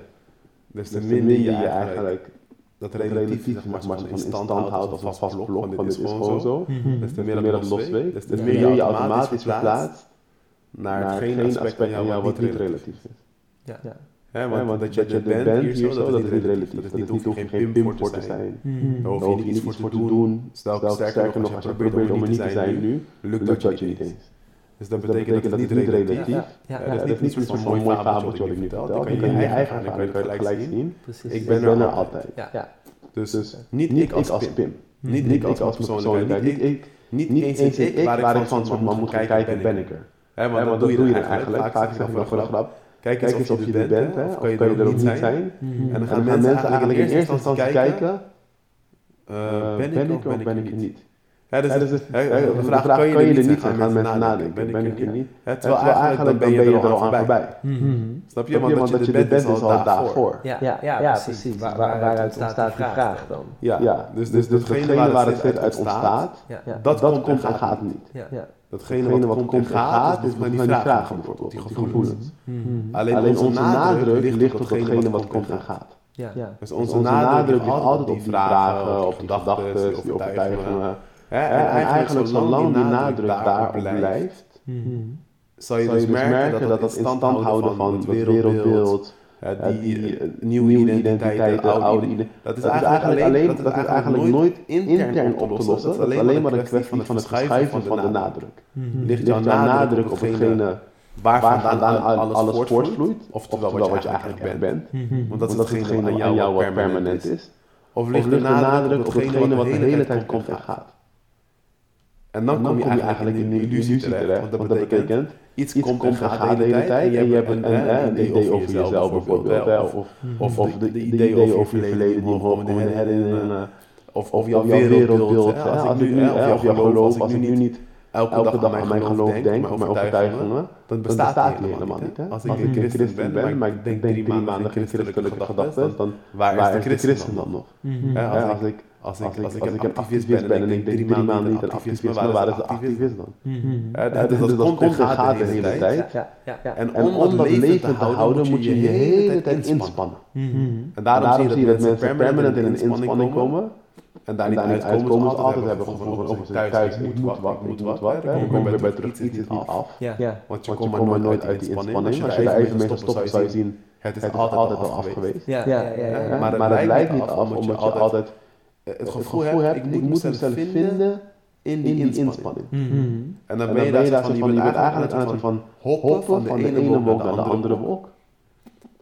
dus te minder je eigenlijk dat relatief zeg maar, van in stand houdt of vast vastblokt, van dit is gewoon zo, dus te meer dat het losweekt, dus te meer je automatisch verplaatst naar hetgene aspect van jou wat niet relatief is. Ja. Ja. Ja, want, want dat je er bent hier zo, dat is niet relatief. Dat is niet, hoef je geen pim voor te zijn. Daar hoef je niet iets voor te doen. Stel, sterker nog, als je probeert om er niet te zijn nu, lukt dat je niet eens. Dus dat betekent dat het niet relatief ja, dat is niet zo'n mooi fabeltje wat ik nu vertel. Dat kan je in je eigen ervaring je gelijk zien. precies. Ik ben er altijd. Dus niet ik als Pim. Niet ik als persoonlijkheid. Niet ik. Niet eens ik waar ik van soort man moet gaan kijken, ben ik er. Hè, want dat doe je dan eigenlijk. Vaak voor de grap. Kijk eens of je er bent, hè, of kan je er ook niet zijn. En dan gaan mensen eigenlijk in eerste instantie kijken, eh, ben ik of ben ik er niet? Ja, dus, dus, de vraag, kan je er niet zijn, gaan mensen nadenken, ben ik er niet? Hè, terwijl eigenlijk dan ben je er al aan voorbij. Snap je? Want dat je er bent is al daarvoor. Ja, Ja, ja, precies. Waar- waaruit ontstaat die vraag dan? Ja, dus, dus datgene waar het zit uit ontstaat, Ja. Ja. dat komt en gaat niet. Datgene wat komt en gaat, is nog die vragen bijvoorbeeld, die gevoelens. Alleen onze nadruk ligt op datgene wat komt en gaat. Ja. Ja. Dus onze nadruk ligt altijd op die vragen, op die gedachten, die overtuigingen. Hè, En eigenlijk zolang die nadruk daarop blijft, zal je dus merken dat dat in stand houden van het wereldbeeld, ja, die eh, nieuwe identiteit, de oude identiteit, dat is eigenlijk alleen, dat is eigenlijk nooit intern op te lossen. Dat is alleen maar een kwestie van het verschuiven van de nadruk. Ligt jouw nadruk op hetgene waar vandaan alles voortvloeit, oftewel wat je eigenlijk bent, want dat is hetgene aan jou wat permanent is, of ligt de nadruk op hetgene wat de hele tijd komt en gaat. En dan kom je eigenlijk in een illusie terecht, want dat betekent, iets komt en gaat de hele tijd en je hebt een, een, een idee over jezelf bijvoorbeeld, of, of, of de, de idee over je verleden die komen herinneren, of, of jouw wereldbeeld, als ik nu, of jouw geloof, als ik nu niet elke dag aan mijn geloof denk, mijn overtuigingen, dan bestaat die helemaal niet. Hè? Als ik een christen ben, maar ik denk drie maanden geen christelijke gedachten, dan waar is de christen dan nog? Hè, Als ik als ik, als ik een activist ben en ik denk drie maanden niet aan activisme, waar is de activist dan? Dus dat komt en gaat de hele tijd. Ja. Ja. Ja. En om dat levend te houden moet je je hele tijd inspannen. En daarom zie je dat mensen permanent in een inspanning komen. En daar niet uitkomen, ze altijd hebben gevoel van, thuis, ik moet wat, ik moet wat, wat. Dan komen we bij terug, iets is niet af. Want je komt maar nooit uit die inspanning. Als je de ijzermeester stopt, zou je zien, het is altijd al af geweest. Ja. Ja, ja, ja, ja. Maar het lijkt niet af, omdat je altijd het gevoel hebt, ik moet mezelf vinden in die inspanning. En dan ben je daar van, je bent eigenlijk aan het van hoppen van de ene wolk naar de andere wolk.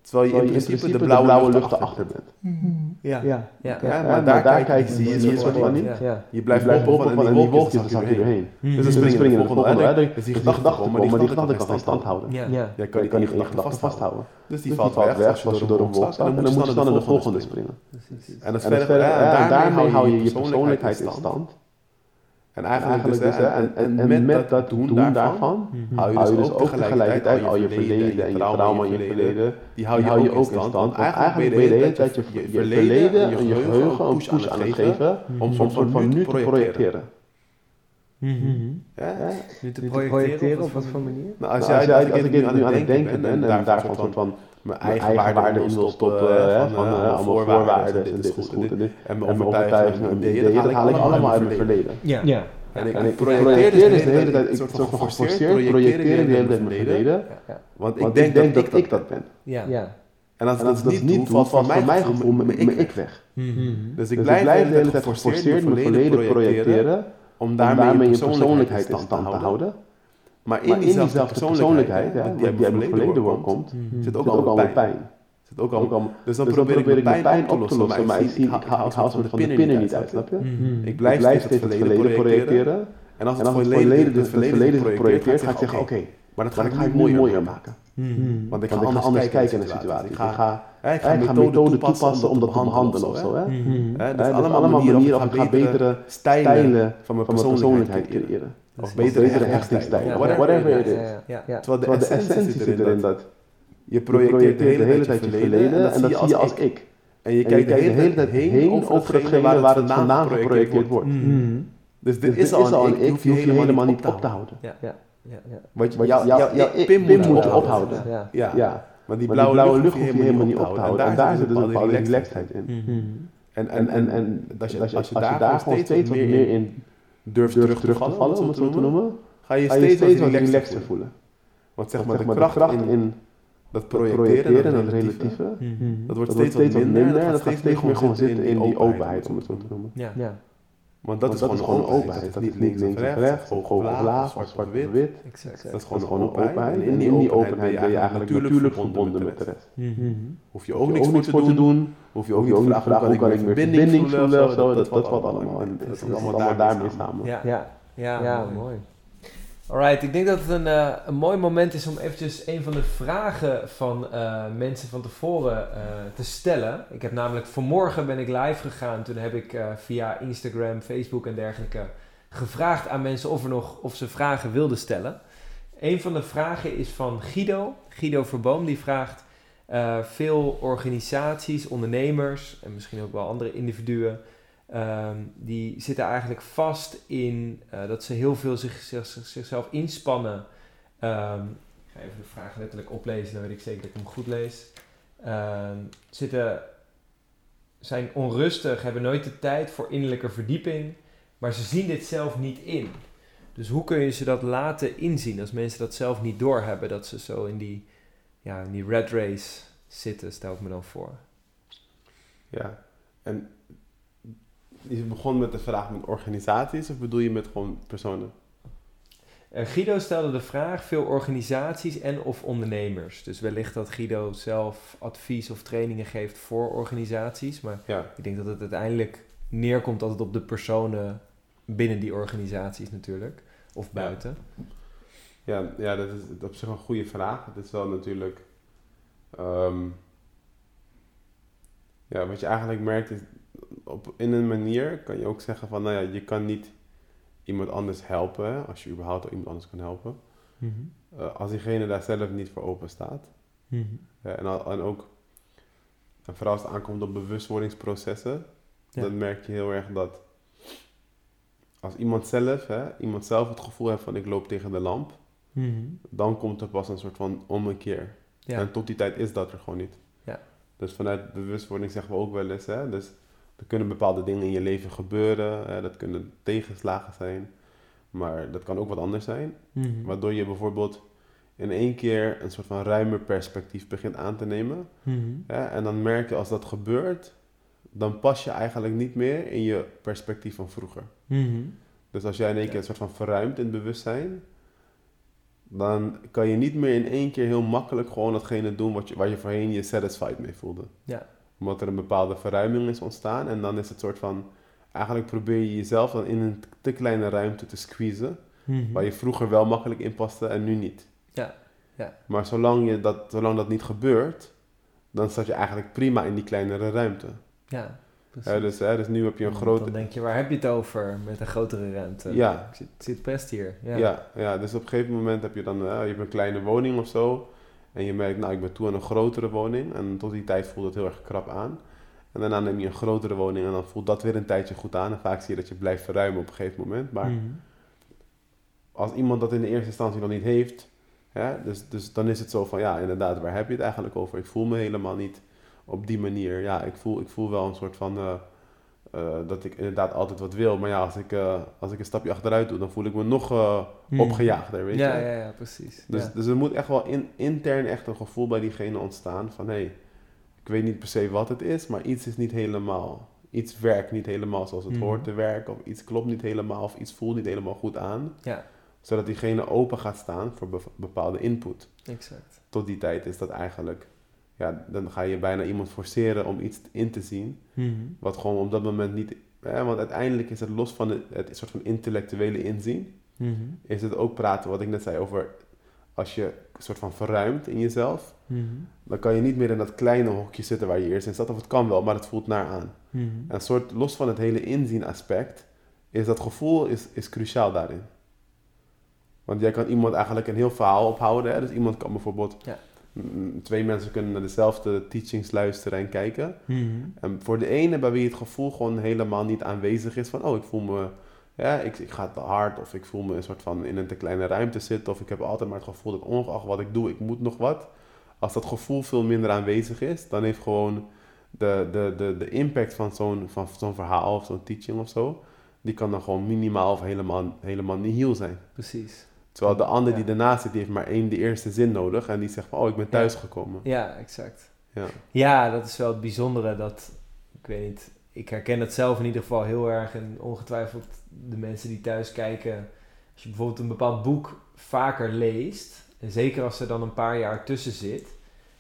Terwijl je in principe de blauwe lucht erachter bent. Ja. Ja. Ja. Ja, maar daar kijk je, zie je een soort van niet. Ja. Je blijft hoppen van en die wolkjes, dan zak je erheen. Dus dan spring je in de volgende. hè, Dus die gedachte komt, maar die gedachte kan geen stand houden. Ja. Ja. Jij kan die gedachte vasthouden. Dus die valt weg als je door een wolk staat en dan moet je dan naar de volgende springen. Ja, en daarmee hou je je persoonlijkheid in stand. En eigenlijk, dus, hè, en, en, en, met dat doen daarvan, mm hou je dus, dus ook tegelijkertijd al je verleden en je trauma in je verleden, die hou je, ook in stand. Want eigenlijk ben je de hele tijd je, je verleden en je geheugen een push aan het geven om soort van nu te projecteren. Mm-hmm. Ja, nu te projecteren op wat voor manier? Nou, als, jij, als, ik nu aan het denken ben en daarvan soort van mijn eigen waarde in wil stoppen, van allemaal voorwaarden en dit is goed en mijn overtuigingen en mijn ideeën, dat haal ik allemaal uit mijn verleden. Ja. En ik, en ik projecteer dus de hele tijd, ik soort van geforceerd projecteer de hele tijd mijn verleden, want ik denk, dat ik dat ben. Ja. En als, en als dat, dat niet doet, valt van mijn gevoel mijn ik weg. Dus ik blijf de hele tijd geforceerd mijn verleden projecteren, om daarmee je persoonlijkheid in stand te houden. Maar in diezelfde persoonlijkheid, die uit mijn verleden komt, zit ook allemaal pijn. Zit ook al, dus dan probeer ik mijn pijn op te lossen, maar ik, zie, ik, haal ze van de pinnen niet uit, snap je? Ik blijf steeds het verleden projecteren. En als het verleden het verleden geprojecteerd, ga ik zeggen, oké, maar dat ga ik mooier maken. Want ik ga anders kijken naar de situatie. Ik ga, ik ga methoden toepassen om dat te behandelen of zo. Dus allemaal manieren of ik ga betere stijlen van mijn persoonlijkheid creëren. Of betere hechtingstijlen, whatever it is. Terwijl de essentie zit erin dat je projecteert de hele tijd je verleden en dat zie je als ik. En je kijkt de hele tijd heen over hetgene waar het vandaan geprojecteerd wordt. Dus dit is al een ik, die hoef je helemaal niet op te houden. Ja, ja, ja. Want jouw pin moet je ophouden. Ja. ja. Maar die blauwe lucht hoef je helemaal niet op te houden. En daar zit dus een bepaalde relaxedheid in. En, en, en, en als, je, als je daar gewoon steeds wat meer in durft terug te vallen, om het zo te noemen, ga je steeds wat relaxter voelen. Want zeg maar de kracht in dat projecteren, dat, relatieve, dat wordt steeds, steeds wat minder en dat gaat steeds meer gewoon zitten in die openheid, om het zo te noemen. Ja. Want dat, dat is gewoon openheid. Dat is niet links of rechts, hoog of laag, zwart of wit. wit. Dat is gewoon een openheid. En in die openheid ben je eigenlijk natuurlijk verbonden met de rest. Mm-hmm. Hoef je ook niks voor te doen. Hoef je ook niet te vragen hoe kan ik meer verbinding voelen of zo. Dat valt allemaal. Dat is allemaal daarmee samen. Ja, ja, mooi. Alright, ik denk dat het een, uh, een mooi moment is om eventjes een van de vragen van uh, mensen van tevoren uh, te stellen. Ik heb namelijk vanmorgen ben ik live gegaan. Toen heb ik via Instagram, Facebook en dergelijke gevraagd aan mensen of, er nog, of ze vragen wilden stellen. Een van de vragen is van Guido. Guido Verboom die vraagt... veel organisaties, ondernemers en misschien ook wel andere individuen Um, die zitten eigenlijk vast in uh, dat ze heel veel zich, zich, zichzelf inspannen. Um, ik ga even de vraag letterlijk oplezen, dan weet ik zeker dat ik hem goed lees. Um, zitten, zijn onrustig, hebben nooit de tijd voor innerlijke verdieping, maar ze zien dit zelf niet in. Dus hoe kun je ze dat laten inzien als mensen dat zelf niet doorhebben, dat ze zo in die, ja, in die red race zitten, stel ik me dan voor. Ja, en je begon met de vraag met organisaties of bedoel je met gewoon personen? Uh, Guido stelde de vraag, veel organisaties en of ondernemers. Dus wellicht dat Guido zelf advies of trainingen geeft voor organisaties. Maar ja. ik denk dat het uiteindelijk neerkomt altijd op de personen binnen die organisaties natuurlijk. Of buiten. Ja, ja, dat is op zich een goede vraag. Het is wel natuurlijk... Ehm, ja, wat je eigenlijk merkt is op, in een manier kan je ook zeggen van, nou ja, je kan niet iemand anders helpen, als je überhaupt iemand anders kan helpen, mhm. eh, als diegene daar zelf niet voor open staat. Mhm. en, en ook, en vooral als het aankomt op bewustwordingsprocessen, dan merk je heel erg dat als iemand zelf, hè, iemand zelf het gevoel heeft van ik loop tegen de lamp, mhm. dan komt er pas een soort van ommekeer. Ja. En tot die tijd is dat er gewoon niet. Dus vanuit bewustwording zeggen we ook wel eens, hè, dus er kunnen bepaalde dingen in je leven gebeuren. Hè, dat kunnen tegenslagen zijn. Maar dat kan ook wat anders zijn. Mhm. Waardoor je bijvoorbeeld in één keer een soort van ruimer perspectief begint aan te nemen. Mhm. hè, en dan merk je als dat gebeurt, dan pas je eigenlijk niet meer in je perspectief van vroeger. Mhm. Dus als jij in één keer een soort van verruimt in het bewustzijn, dan kan je niet meer in één keer heel makkelijk gewoon datgene doen wat je, waar je voorheen je satisfied mee voelde. Ja omdat er een bepaalde verruiming is ontstaan. En dan is het soort van, eigenlijk probeer je jezelf dan in een te kleine ruimte te squeezen. Mhm. Waar je vroeger wel makkelijk in paste en nu niet. Ja, ja. Maar zolang, je dat, zolang dat niet gebeurt, dan zat je eigenlijk prima in die kleinere ruimte. Ja. Hè, dus, hè, dus nu heb je een grote... Dan denk je, waar heb je het over met een grotere ruimte? Ja. Ik zit, zit best hier. Ja. Ja. Ja, dus op een gegeven moment heb je dan eh, je hebt een kleine woning of zo. En je merkt, nou, ik ben toe aan een grotere woning. En tot die tijd voelt het heel erg krap aan. En daarna neem je een grotere woning en dan voelt dat weer een tijdje goed aan. En vaak zie je dat je blijft verruimen op een gegeven moment. Maar Mhm. als iemand dat in de eerste instantie nog niet heeft, hè, dus, dus dan is het zo van, ja, inderdaad, waar heb je het eigenlijk over? Ik voel me helemaal niet op die manier. Ja, ik voel, ik voel wel een soort van, eh, eh, dat ik inderdaad altijd wat wil. Maar ja, als ik, eh, als ik een stapje achteruit doe, dan voel ik me nog eh, Mhm. opgejaagder, weet ja, je? ja, ja, precies. Dus, ja. dus er moet echt wel in, intern echt een gevoel bij diegene ontstaan van, hé, hey, ik weet niet per se wat het is, maar iets is niet helemaal, iets werkt niet helemaal zoals het Mhm. hoort te werken, of iets klopt niet helemaal, of iets voelt niet helemaal goed aan ja, zodat diegene open gaat staan voor bepaalde input. exact. Tot die tijd is dat eigenlijk, ja, dan ga je bijna iemand forceren om iets in te zien, Mhm. wat gewoon op dat moment niet, hè, want uiteindelijk is het los van het, het soort van intellectuele inzien, Mhm. is het ook praten, wat ik net zei over, als je een soort van verruimt in jezelf, Mhm. dan kan je niet meer in dat kleine hokje zitten waar je eerst in zat, of het kan wel, maar het voelt naar aan. En een soort, los van het hele inzien aspect, is dat gevoel is, is cruciaal daarin. Want jij kan iemand eigenlijk een heel verhaal ophouden. Hè? Dus iemand kan bijvoorbeeld... Ja. Mm, Twee mensen kunnen naar dezelfde teachings luisteren en kijken. Mhm. En voor de ene bij wie het gevoel gewoon helemaal niet aanwezig is van... Oh, ik voel me... Ja, ik, ik ga te hard of ik voel me een soort van in een te kleine ruimte zitten. Of ik heb altijd maar het gevoel dat ongeacht wat ik doe, ik moet nog wat. Als dat gevoel veel minder aanwezig is, dan heeft gewoon de, de, de, de impact van zo'n, van zo'n verhaal of zo'n teaching of zo... Die kan dan gewoon minimaal of helemaal, helemaal nihil zijn. Precies. Terwijl de ander die Ja. ernaast zit, die heeft maar één de eerste zin nodig. En die zegt van, oh, ik ben thuisgekomen. Ja, exact. Ja. Ja, dat is wel het bijzondere dat, ik weet niet, ik herken het zelf in ieder geval heel erg en ongetwijfeld de mensen die thuis kijken. Als je bijvoorbeeld een bepaald boek vaker leest, en zeker als er dan een paar jaar tussen zit,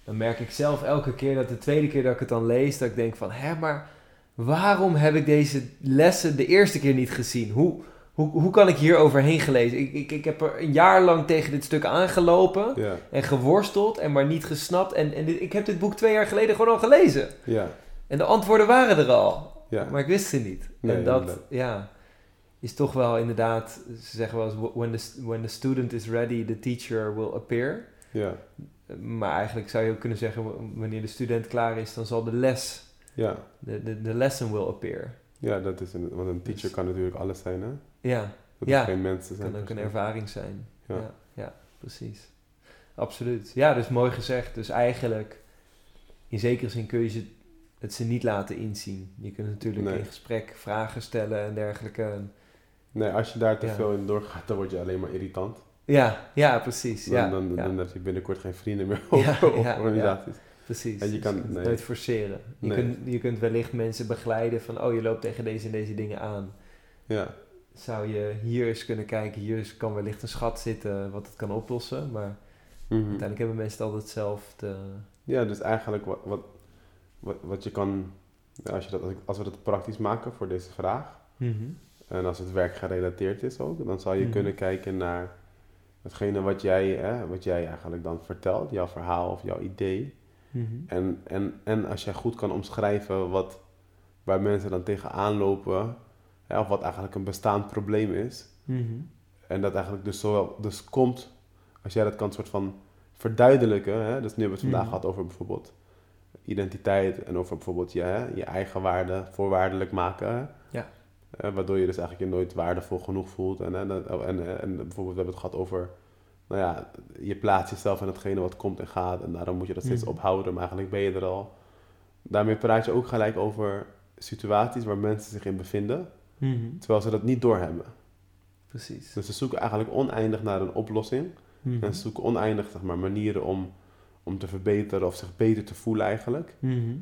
dan merk ik zelf elke keer dat de tweede keer dat ik het dan lees, dat ik denk van, hè, maar waarom heb ik deze lessen de eerste keer niet gezien? Hoe, hoe, hoe kan ik hier overheen gelezen? Ik, ik, ik heb er een jaar lang tegen dit stuk aangelopen Ja, en geworsteld en maar niet gesnapt. En, en dit- ik heb dit boek twee jaar geleden gewoon al gelezen. ja, En de antwoorden waren er al. ja. Maar ik wist ze niet. Nee, en dat, ja, is toch wel inderdaad, ze zeggen wel eens, when the, when the student is ready, the teacher will appear. ja, Maar eigenlijk zou je ook kunnen zeggen, wanneer de student klaar is, dan zal de les, ja. de, de, de lesson will appear. Ja, dat is een, want een teacher Dus- kan natuurlijk alles zijn, hè? Ja, Dat Ja. geen mensen zijn. kan ook een ervaring zijn. Ja. Ja. Ja, precies. Absoluut. Ja, dus mooi gezegd. Dus eigenlijk, in zekere zin kun je ze, het ze niet laten inzien. Je kunt natuurlijk Nee. in gesprek vragen stellen en dergelijke. Nee, als je daar te Ja. veel in doorgaat, dan word je alleen maar irritant. Ja, ja, precies. Dan, Ja, dan, dan heb je binnenkort geen vrienden meer ja, organisaties. precies. en je Dus kan- kunt het nee. nooit forceren. Je, Nee. kunt, je kunt wellicht mensen begeleiden van, oh, je loopt tegen deze en deze dingen aan. Ja, Zou je hier eens kunnen kijken, hier is- kan wellicht een schat zitten wat het kan oplossen. Maar Mhm. uiteindelijk hebben mensen altijd zelf te... ja dus eigenlijk wat, wat, wat, wat je kan, als, je dat, als, we dat praktisch maken voor deze vraag, Mhm. en als het werk gerelateerd is ook, dan zou je Mhm. kunnen kijken naar hetgene wat jij, hè, wat jij eigenlijk dan vertelt, jouw verhaal of jouw idee. En, en, en als jij goed kan omschrijven wat, waar mensen dan tegenaan lopen, hè, of wat eigenlijk een bestaand probleem is. Mhm. En dat eigenlijk dus zowel dus komt, als jij dat kan soort van verduidelijken. Hè? Dus nu hebben we het vandaag Mhm. gehad over bijvoorbeeld identiteit en over bijvoorbeeld je, hè, je eigen waarde voorwaardelijk maken. Hè? Ja. Eh, waardoor je dus eigenlijk je nooit waardevol genoeg voelt. En, en, en, en, en bijvoorbeeld we hebben het gehad over, nou ja, je plaatst jezelf in hetgene wat komt en gaat. En daarom moet je dat steeds Mhm. ophouden, maar eigenlijk ben je er al. Daarmee praat je ook gelijk over situaties waar mensen zich in bevinden, Mhm. terwijl ze dat niet doorhebben. Precies. Dus ze zoeken eigenlijk oneindig naar een oplossing. Mhm. En ze zoeken oneindig zeg maar, manieren om, om te verbeteren of zich beter te voelen eigenlijk. Mhm.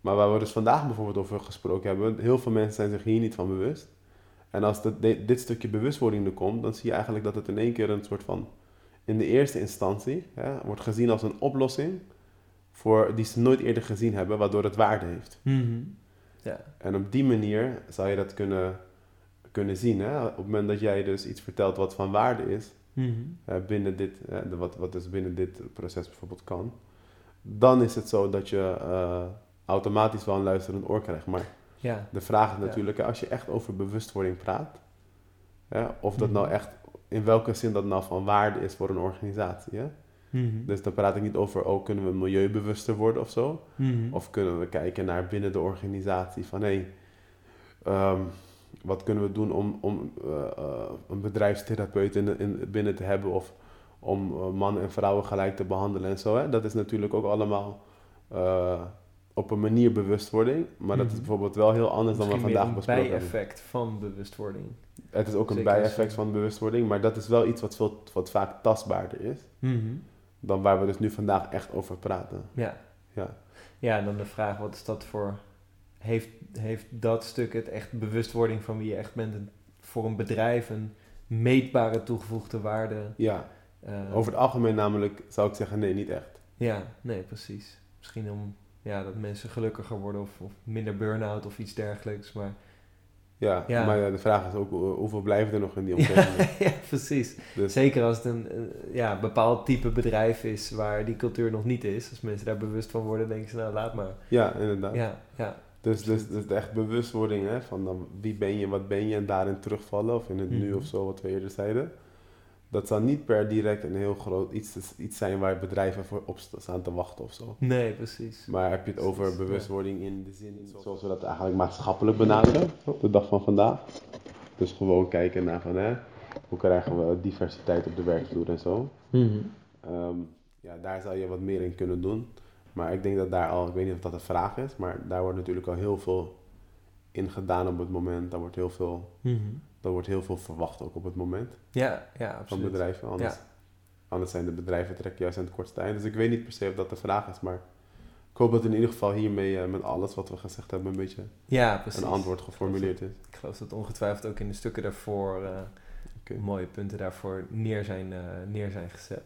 Maar waar we dus vandaag bijvoorbeeld over gesproken hebben, heel veel mensen zijn zich hier niet van bewust. En als dat, dit, dit stukje bewustwording er komt, dan zie je eigenlijk dat het in één keer een soort van, in de eerste instantie, hè, wordt gezien als een oplossing voor, die ze nooit eerder gezien hebben, waardoor het waarde heeft. Mhm. Ja. En op die manier zou je dat kunnen, kunnen zien. Hè? Op het moment dat jij dus iets vertelt wat van waarde is, Mhm. binnen dit, de- wat, wat dus binnen dit proces bijvoorbeeld kan, dan is het zo dat je eh, automatisch wel een luisterend oor krijgt. Maar Ja. De vraag is natuurlijk, hè, als je echt over bewustwording praat, hè, of dat nou Mhm. echt, in welke zin dat nou van waarde is voor een organisatie. Hè? Mhm. Dus dan praat ik niet over, oh, kunnen we milieubewuster worden of zo? Mhm. Of kunnen we kijken naar binnen de organisatie van, hé, hey, ehm, wat kunnen we doen om, om eh, eh, een bedrijfstherapeut in, in, binnen te hebben of om eh, mannen en vrouwen gelijk te behandelen en zo. Hè? Dat is natuurlijk ook allemaal eh, op een manier bewustwording, maar dat is Mhm. bijvoorbeeld wel heel anders dan we vandaag besproken een hebben. bijeffect van bewustwording. Het is ook een Zeker bijeffect je- van bewustwording, maar dat is wel iets wat, veel, wat vaak tastbaarder is Mhm. Dan waar we dus nu vandaag echt over praten. Ja. Ja. Ja, en dan de vraag, wat is dat voor... Heeft, heeft dat stuk het echt bewustwording van wie je echt bent... een- voor een bedrijf een meetbare toegevoegde waarde? Ja, eh, over het algemeen namelijk zou ik zeggen nee, niet echt. Ja, nee, precies. Misschien om ja, dat mensen gelukkiger worden of, of minder burn-out of iets dergelijks. Maar Ja, Ja. maar ja, de vraag is ook hoe- hoeveel blijven er nog in die omgeving. ja, precies. Dus Zeker als het een, ja, bepaald type bedrijf is waar die cultuur nog niet is. Als mensen daar bewust van worden, denken ze nou laat maar. ja, inderdaad. Ja, ja. Dus, dus, dus echt bewustwording hè, van dan, wie ben je, wat ben je en daarin terugvallen, of in het nu Mhm. of zo, wat we eerder zeiden. Dat zal niet per direct een heel groot iets, iets zijn waar bedrijven voor op staan te wachten of zo. Nee, precies. Maar heb je het over Precies, ja. bewustwording in de zin zoals we dat eigenlijk maatschappelijk benaderen op de dag van vandaag? Dus gewoon kijken naar van hè, hoe krijgen we diversiteit op de werkvloer en zo. Ehm, ja, daar zou je wat meer in kunnen doen. Maar ik denk dat daar al, ik weet niet of dat een vraag is, maar daar wordt natuurlijk al heel veel in gedaan op het moment. Daar wordt heel veel, Mhm. Daar wordt heel veel verwacht ook op het moment Ja, ja, van absoluut. bedrijven. Anders, anders zijn de bedrijven trekken juist aan het kortste eind. Dus ik weet niet per se of dat de vraag is, maar ik hoop dat in ieder geval hiermee eh, met alles wat we gezegd hebben een beetje Ja, een antwoord geformuleerd is. Ik geloof dat ongetwijfeld ook in de stukken daarvoor eh, mooie punten daarvoor neer zijn, eh, neer zijn gezet.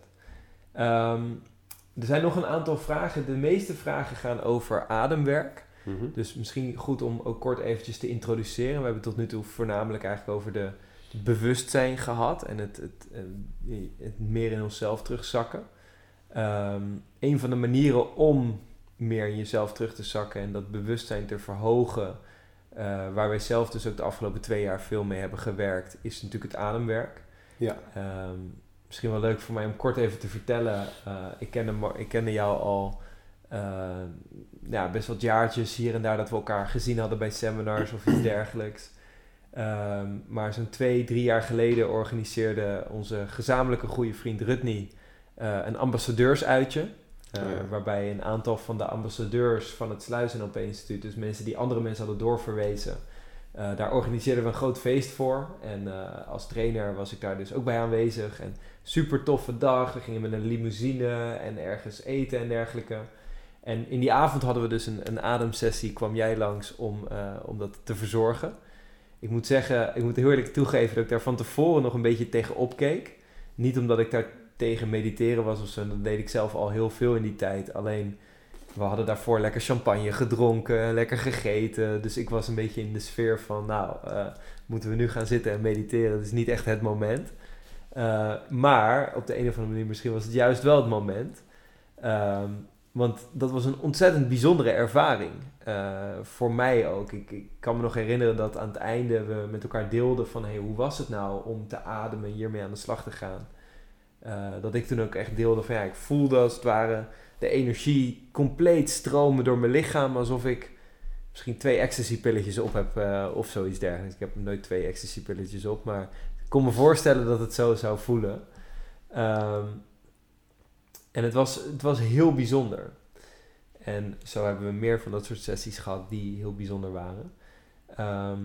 Ehm, er zijn nog een aantal vragen. De meeste vragen gaan over ademwerk. Mhm. Dus misschien goed om ook kort eventjes te introduceren. We hebben tot nu toe voornamelijk eigenlijk over de bewustzijn gehad en het, het, eh, het meer in onszelf terugzakken. Ehm een van de manieren om meer in jezelf terug te zakken en dat bewustzijn te verhogen, eh, waar wij zelf dus ook de afgelopen twee jaar veel mee hebben gewerkt, is natuurlijk het ademwerk. Ja, Ehm, misschien wel leuk voor mij om kort even te vertellen. Eh, ik, kende, ik kende jou al ja, best wat jaartjes hier en daar dat we elkaar gezien hadden bij seminars of iets dergelijks. Ehm, maar zo'n twee, drie jaar geleden organiseerde onze gezamenlijke goede vriend Rutney eh, een ambassadeursuitje. eh, Oh ja. Waarbij een aantal van de ambassadeurs van het Sluis NLP Instituut, dus mensen die andere mensen hadden doorverwezen, eh, daar organiseerden we een groot feest voor. En als trainer was ik daar dus ook bij aanwezig. En super toffe dag. We gingen met een limousine en ergens eten en dergelijke. En in die avond hadden we dus een, een ademsessie. Kwam jij langs om, eh, om dat te verzorgen. Ik moet zeggen, ik moet heel eerlijk toegeven dat ik daar van tevoren nog een beetje tegen opkeek. Niet omdat ik daar tegen mediteren was of zo. Dat deed ik zelf al heel veel in die tijd. Alleen we hadden daarvoor lekker champagne gedronken, lekker gegeten. Dus ik was een beetje in de sfeer van, nou, eh, moeten we nu gaan zitten en mediteren? Dat is niet echt het moment. Eh, maar op de een of andere manier misschien was het juist wel het moment. Ehm, want dat was een ontzettend bijzondere ervaring. Eh, voor mij ook. Ik, ik kan me nog herinneren dat aan het einde we met elkaar deelden van... Hey, hoe was het nou om te ademen en hiermee aan de slag te gaan? Eh, dat ik toen ook echt deelde van ja, ik voelde als het ware de energie compleet stromen door mijn lichaam. Alsof ik misschien twee ecstasy-pilletjes op heb eh, of zoiets dergelijks. Ik heb nooit twee ecstasy-pilletjes op, maar ik kon me voorstellen dat het zo zou voelen. Ehm, en het was, het was heel bijzonder. En zo hebben we meer van dat soort sessies gehad die heel bijzonder waren. Ehm,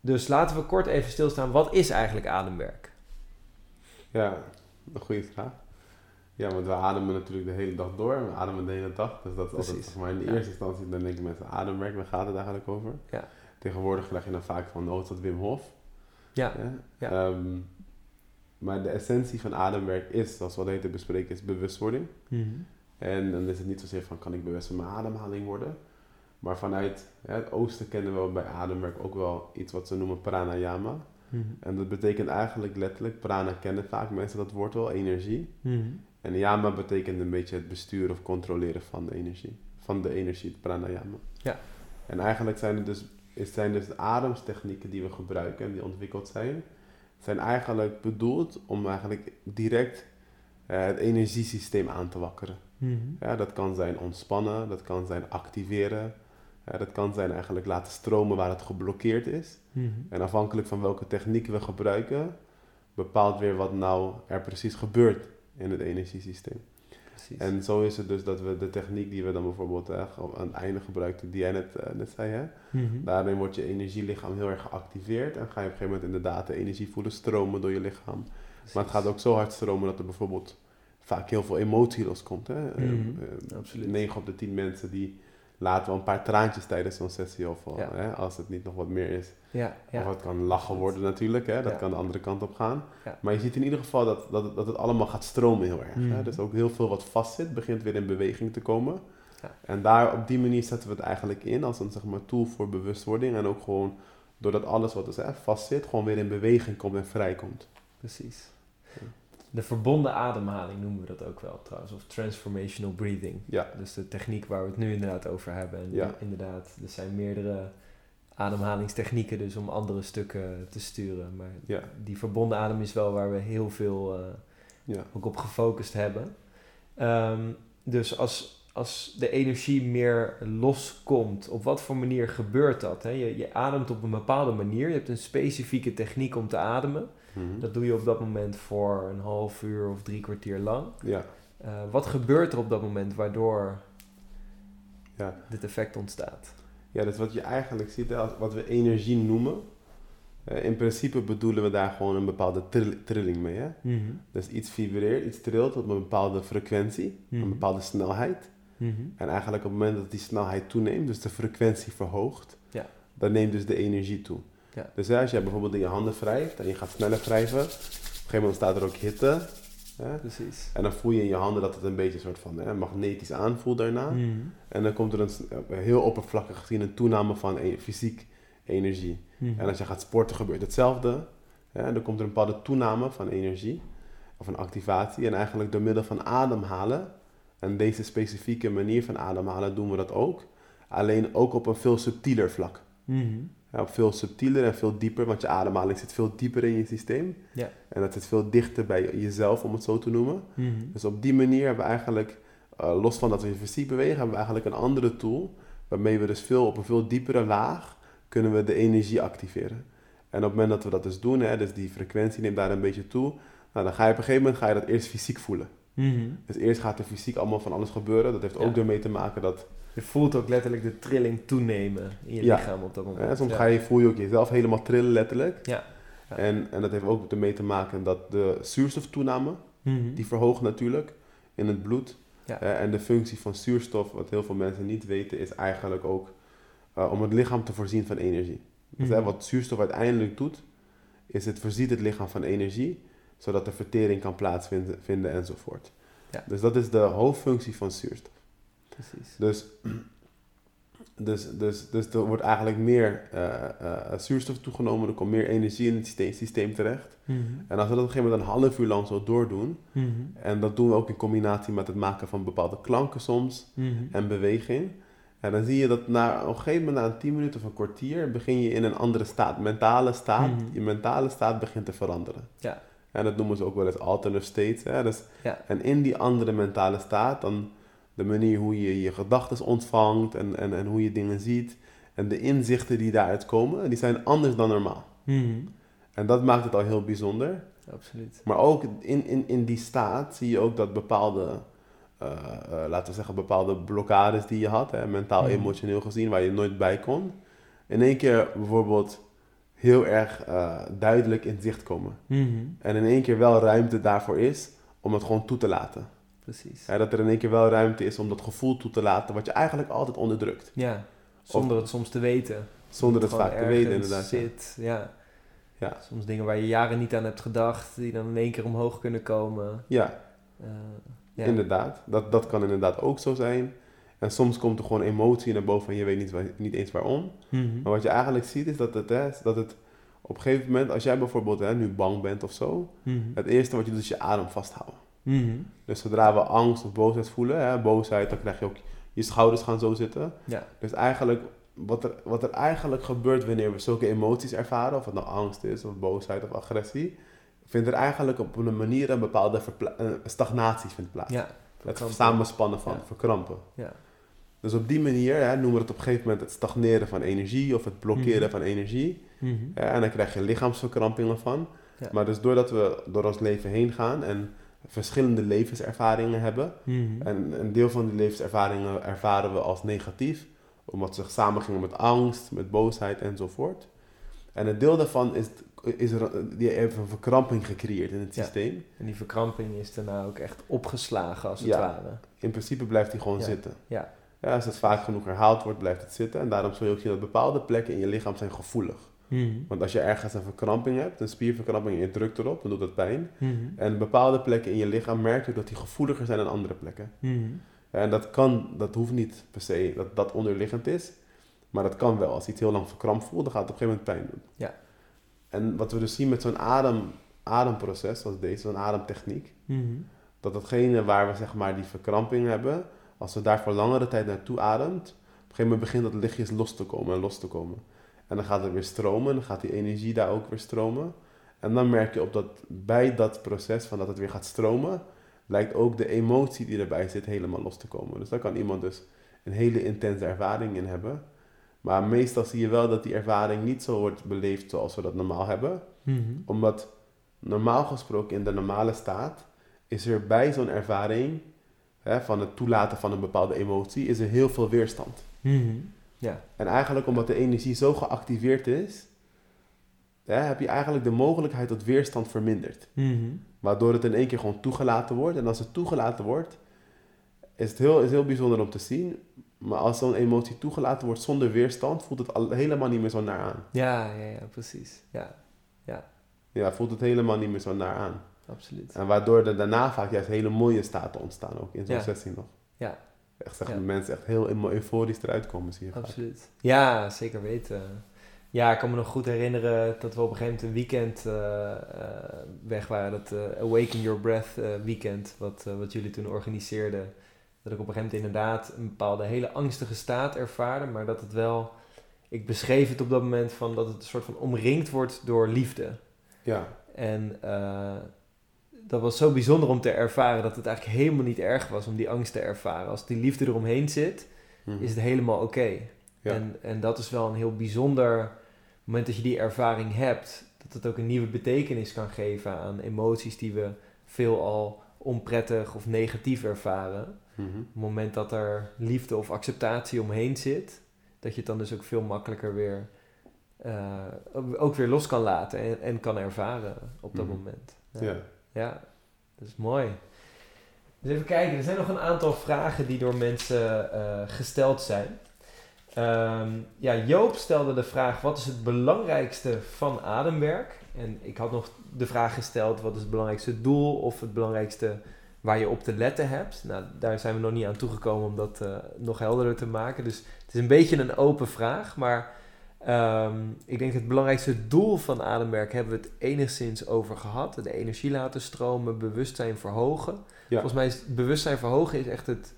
dus laten we kort even stilstaan. Wat is eigenlijk ademwerk? ja, een goede vraag. Ja, want we ademen natuurlijk de hele dag door. We ademen de hele dag. Dus dat is altijd, Precies. zeg maar, in de Ja. eerste instantie, dan denken mensen ademwerk, waar gaat het eigenlijk over? Ja. Tegenwoordig vraag je dan vaak van, oh, is dat Wim Hof? Ja, Ja. ja. Ehm, maar de essentie van ademwerk is, zoals we al eten bespreken, is bewustwording. Mhm. En dan is het niet zozeer van, kan ik bewust van mijn ademhaling worden? Maar vanuit het oosten kennen we bij ademwerk ook wel iets wat ze noemen pranayama. Mhm. En dat betekent eigenlijk letterlijk, prana kennen vaak mensen dat woord wel, energie. Mhm. En yama betekent een beetje het besturen of controleren van de energie. Van de energie, het pranayama. Ja. En eigenlijk zijn het dus, het zijn dus de ademstechnieken die we gebruiken en die ontwikkeld zijn, zijn eigenlijk bedoeld om eigenlijk direct uh, het energiesysteem aan te wakkeren. Mhm. Ja, dat kan zijn ontspannen, dat kan zijn activeren, ja, dat kan zijn eigenlijk laten stromen waar het geblokkeerd is. Mhm. En afhankelijk van welke techniek we gebruiken, bepaalt weer wat nou er precies gebeurt in het energiesysteem. Precies. En zo is het dus dat we de techniek die we dan bijvoorbeeld eh, aan het einde gebruikten, die jij net, eh, net zei, hè? Mhm. daarin wordt je energielichaam heel erg geactiveerd en ga je op een gegeven moment inderdaad de energie voelen stromen door je lichaam. Maar het gaat ook zo hard stromen dat er bijvoorbeeld vaak heel veel emotie loskomt. Hè? Eh, Mhm, eh, absoluut. 9 op de 10 mensen die laten wel een paar traantjes tijdens zo'n sessie of Ja. hè, als het niet nog wat meer is. Ja, ja. Of het kan lachen worden natuurlijk, hè? dat kan de andere kant op gaan. Ja. Maar je ziet in ieder geval dat, dat, het- dat het allemaal gaat stromen heel erg. Hè? Dus ook heel veel wat vastzit, begint weer in beweging te komen. Ja. En daar op die manier zetten we het eigenlijk in als een zeg maar, tool voor bewustwording. En ook gewoon doordat alles wat dus, hè, vastzit, gewoon weer in beweging komt en vrijkomt. Precies. De verbonden ademhaling noemen we dat ook wel trouwens, of transformational breathing. Ja, Dus de techniek waar we het nu inderdaad over hebben. En Ja. inderdaad, er zijn meerdere ademhalingstechnieken dus om andere stukken te sturen. Maar ja, die verbonden adem is wel waar we heel veel eh, ja. ook op gefocust hebben. Ehm, dus als, als de energie meer loskomt, op wat voor manier gebeurt dat? Hè? Je, je ademt op een bepaalde manier, je hebt een specifieke techniek om te ademen. Mhm. Dat doe je op dat moment voor een half uur of drie kwartier lang. ja. Eh, wat gebeurt er op dat moment waardoor Ja. dit effect ontstaat? Ja, dus wat je eigenlijk ziet, als- wat we energie noemen, eh, in principe bedoelen we daar gewoon een bepaalde trill- trilling mee. Hè? Dus iets vibreert, iets trilt op een bepaalde frequentie, Mhm. een bepaalde snelheid. En eigenlijk op het moment dat die snelheid toeneemt, dus de frequentie verhoogt, Ja. dan neemt dus de energie toe. Ja. Dus hè, als jij bijvoorbeeld in je handen wrijft en je gaat sneller wrijven, op een gegeven moment staat er ook hitte. Hè? Precies. En dan voel je in je handen dat het een beetje een soort van hè, magnetisch aanvoelt daarna. Mhm. En dan komt er een, heel oppervlakkig gezien een toename van e- fysiek energie. Mhm. En als je gaat sporten gebeurt hetzelfde. Hè? Dan komt er een bepaalde toename van energie of een activatie. En eigenlijk door middel van ademhalen, en deze specifieke manier van ademhalen doen we dat ook. Alleen ook op een veel subtieler vlak. Ja, op veel subtieler en veel dieper, want je ademhaling zit veel dieper in je systeem. Ja. En dat zit veel dichter bij jezelf, om het zo te noemen. Mhm. Dus op die manier hebben we eigenlijk, eh, los van dat we fysiek bewegen, hebben we eigenlijk een andere tool. Waarmee we dus veel op een veel diepere laag kunnen we de energie activeren. En op het moment dat we dat dus doen, hè, dus die frequentie neemt daar een beetje toe. Nou, dan ga je op een gegeven moment ga je dat eerst fysiek voelen. Mhm. Dus eerst gaat er fysiek allemaal van alles gebeuren. Dat heeft Ja. ook ermee te maken dat Je voelt ook letterlijk de trilling toenemen in je Ja. lichaam op dat moment. hè, soms Ja. ga je, voel je ook jezelf helemaal trillen letterlijk. Ja. Ja. En, en dat heeft ook ermee te maken dat de zuurstoftoename, Mhm. die verhoogt natuurlijk in het bloed. Ja. Eh, en de functie van zuurstof, wat heel veel mensen niet weten, is eigenlijk ook eh, om het lichaam te voorzien van energie. Dus Mhm. hè, wat zuurstof uiteindelijk doet, is het voorziet het lichaam van energie, zodat de vertering kan plaatsvinden vinden enzovoort. Ja. Dus dat is de hoofdfunctie van zuurstof. Precies. Dus, dus, dus, dus er wordt eigenlijk meer eh, eh, zuurstof toegenomen, er komt meer energie in het systeem, systeem terecht. Mhm. En als we dat op een gegeven moment een half uur lang zo doordoen, Mhm. en dat doen we ook in combinatie met het maken van bepaalde klanken soms Mhm. en beweging. En dan zie je dat na op een gegeven moment, na een 10 minuten of een kwartier, begin je in een andere staat, mentale staat. Mhm. Je mentale staat begint te veranderen. Ja. En dat noemen ze ook wel eens alternative states. Hè? Dus, Ja. En in die andere mentale staat, dan de manier hoe je je gedachten ontvangt en, en, en hoe je dingen ziet. En de inzichten die daaruit komen, die zijn anders dan normaal. Mhm. En dat maakt het al heel bijzonder. Absoluut. Maar ook in, in, in die staat zie je ook dat bepaalde, eh, eh, laten we zeggen, bepaalde blokkades die je had, hè, mentaal, Mhm. emotioneel gezien, waar je nooit bij kon, in één keer bijvoorbeeld heel erg eh, duidelijk in zicht komen. Mhm. En in één keer wel ruimte daarvoor is om het gewoon toe te laten. Precies. Hè, dat er in één keer wel ruimte is om dat gevoel toe te laten, wat je eigenlijk altijd onderdrukt. Ja. Zonder het soms te weten. Zonder het Gewoon vaak te weten, inderdaad. ja. Zit. Ja. Ja. Soms dingen waar je jaren niet aan hebt gedacht, die dan in één keer omhoog kunnen komen. Ja, Eh, ja. Inderdaad, dat, dat kan inderdaad ook zo zijn. En soms komt er gewoon emotie naar boven en je weet niet, niet eens waarom. Mhm. Maar wat je eigenlijk ziet is dat het, hè, dat het op een gegeven moment, als jij bijvoorbeeld hè, nu bang bent of zo, Mhm. het eerste wat je doet is je adem vasthouden. Mhm. Dus zodra we angst of boosheid voelen, hè, boosheid, dan krijg je ook je schouders gaan zo zitten. Ja. Dus eigenlijk wat, er, wat er eigenlijk gebeurt wanneer we zulke emoties ervaren, of het nou angst is, of boosheid of agressie, vindt er eigenlijk op een manier een bepaalde stagnatie vindt plaats. Ja, het samenspannen van, verkrampen. Ja. Dus op die manier hè, noemen we het op een gegeven moment het stagneren van energie of het blokkeren Mhm. van energie. Mhm. en dan krijg je lichaamsverkrampingen van. Ja. Maar dus doordat we door ons leven heen gaan en verschillende levenservaringen hebben, Mhm. en een deel van die levenservaringen ervaren we als negatief, omdat ze samengingen met angst, met boosheid enzovoort. En een deel daarvan is, is er, die heeft een verkramping gecreëerd in het Ja. systeem. En die verkramping is daarna ook echt opgeslagen, als het Ja. ware. In principe blijft die gewoon Ja. zitten. Ja. Ja, als het vaak genoeg herhaald wordt, blijft het zitten. En daarom zul je ook zien dat bepaalde plekken in je lichaam zijn gevoelig. Mhm. Want als je ergens een verkramping hebt, een spierverkramping, en je drukt erop, dan doet dat pijn. Mhm. En bepaalde plekken in je lichaam merk je dat die gevoeliger zijn dan andere plekken. Mhm. En dat kan, dat hoeft niet per se dat dat onderliggend is. Maar dat kan wel. Als iets heel lang verkrampt voelt, dan gaat het op een gegeven moment pijn doen. Ja. En wat we dus zien met zo'n adem, ademproces, zoals deze, zo'n ademtechniek, dat datgene waar we zeg maar die verkramping hebben, als we daar voor langere tijd naartoe ademt, op een gegeven moment begint dat lichtjes los te komen en los te komen. En dan gaat het weer stromen, dan gaat die energie daar ook weer stromen. En dan merk je op dat bij dat proces van dat het weer gaat stromen, lijkt ook de emotie die erbij zit helemaal los te komen. Dus daar kan iemand dus een hele intense ervaring in hebben. Maar meestal zie je wel dat die ervaring niet zo wordt beleefd zoals we dat normaal hebben Mhm. omdat normaal gesproken in de normale staat is er bij zo'n ervaring hè, van het toelaten van een bepaalde emotie, is er heel veel weerstand. Mhm. Ja. En eigenlijk omdat de energie zo geactiveerd is, hè, heb je eigenlijk de mogelijkheid tot weerstand verminderd. Mhm. Waardoor het in één keer gewoon toegelaten wordt. En als het toegelaten wordt, is het heel, is heel bijzonder om te zien. Maar als zo'n emotie toegelaten wordt zonder weerstand, voelt het al helemaal niet meer zo naar aan. Ja, ja, ja, precies. Ja, Ja, voelt het helemaal niet meer zo naar aan. absoluut. En waardoor er daarna vaak juist hele mooie staten ontstaan, ook in zo'n Ja. sessie nog. Ja. Echt zeg, Ja. mensen echt heel euforisch eruit komen, zie je vaak. Absoluut. Ja, zeker weten. Ja, ik kan me nog goed herinneren dat we op een gegeven moment een weekend eh, eh, weg waren. Dat eh, Awaken Your Breath weekend, wat, wat jullie toen organiseerden. Dat ik op een gegeven moment inderdaad een bepaalde hele angstige staat ervaarde. Maar dat het wel... Ik beschreef het op dat moment van dat het een soort van omringd wordt door liefde. Ja, En dat was zo bijzonder om te ervaren dat het eigenlijk helemaal niet erg was om die angst te ervaren. Als die liefde eromheen zit, Mhm. is het helemaal oké. Ja. En, en dat is wel een heel bijzonder moment dat je die ervaring hebt. Dat het ook een nieuwe betekenis kan geven aan emoties die we veelal onprettig of negatief ervaren. Mhm. Op het moment dat er liefde of acceptatie omheen zit, dat je het dan dus ook veel makkelijker weer, eh, ook weer los kan laten en, en kan ervaren op dat Mhm. moment. ja. Ja, dat is mooi. Dus even kijken, er zijn nog een aantal vragen die door mensen eh, gesteld zijn. Ehm, ja, Joop stelde de vraag: wat is het belangrijkste van ademwerk? En ik had nog de vraag gesteld: wat is het belangrijkste doel of het belangrijkste waar je op te letten hebt? Nou, daar zijn we nog niet aan toegekomen om dat eh, nog helderder te maken. Dus het is een beetje een open vraag, maar Ehm, ik denk het belangrijkste doel van ademwerk hebben we het enigszins over gehad. De energie laten stromen, bewustzijn verhogen. Ja. Volgens mij is bewustzijn verhogen is echt het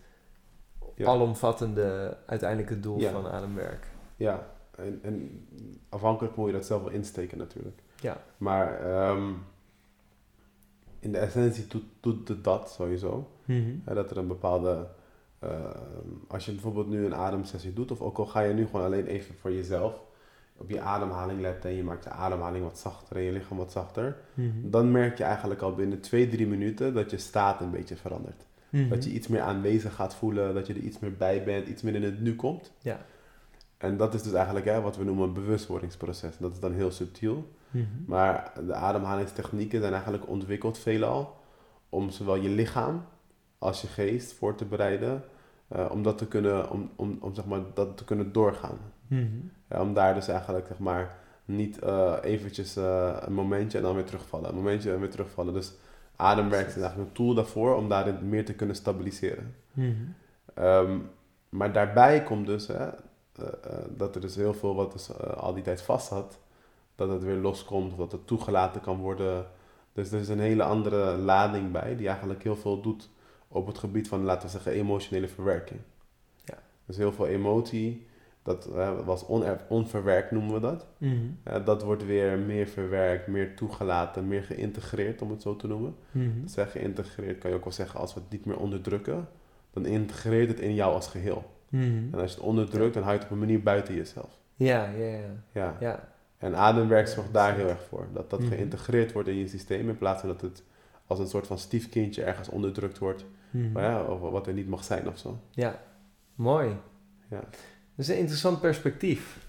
Ja. alomvattende uiteindelijke doel Ja. van ademwerk. Ja, en, en afhankelijk moet je dat zelf wel insteken natuurlijk. Ja. Maar ehm, in de essentie doet, doet het dat sowieso. Hè, dat er een bepaalde... ehm, als je bijvoorbeeld nu een ademsessie doet, of ook al ga je nu gewoon alleen even voor jezelf op je ademhaling letten en je maakt je ademhaling wat zachter en je lichaam wat zachter, Mhm. dan merk je eigenlijk al binnen 2, 3 minuten dat je staat een beetje verandert. Mhm. Dat je iets meer aanwezig gaat voelen, dat je er iets meer bij bent, iets meer in het nu komt. Ja. En dat is dus eigenlijk hè, wat we noemen een bewustwordingsproces. Dat is dan heel subtiel. Mhm. Maar de ademhalingstechnieken zijn eigenlijk ontwikkeld veelal om zowel je lichaam als je geest voor te bereiden. eh, om dat te kunnen, om, om, om zeg maar, dat te kunnen doorgaan. Mhm. Ja, om daar dus eigenlijk zeg maar niet eh, eventjes eh, een momentje en dan weer terugvallen. Een momentje en weer terugvallen. Dus ademwerk is eigenlijk een tool daarvoor om daarin meer te kunnen stabiliseren. Mhm. Ehm, maar daarbij komt dus hè, eh, dat er dus heel veel wat dus, al die tijd vast zat, dat het weer loskomt of dat het toegelaten kan worden. Dus er is een hele andere lading bij die eigenlijk heel veel doet op het gebied van, laten we zeggen, emotionele verwerking. Ja. Dus heel veel emotie Dat uh, was onverwerkt, noemen we dat. Mhm. Uh, dat wordt weer meer verwerkt, meer toegelaten, meer geïntegreerd, om het zo te noemen. Is geïntegreerd, kan je ook wel zeggen, als we het niet meer onderdrukken, dan integreert het in jou als geheel. Mhm. En als je het onderdrukt, dan hou je het op een manier buiten jezelf. Ja, ja, ja. Ja. ja. En ademwerk zorgt daar heel erg voor. Dat dat Mhm. geïntegreerd wordt in je systeem, in plaats van dat het als een soort van stiefkindje ergens onderdrukt wordt. Maar ja, of wat er niet mag zijn of zo. Ja, mooi. Ja. Dat is een interessant perspectief.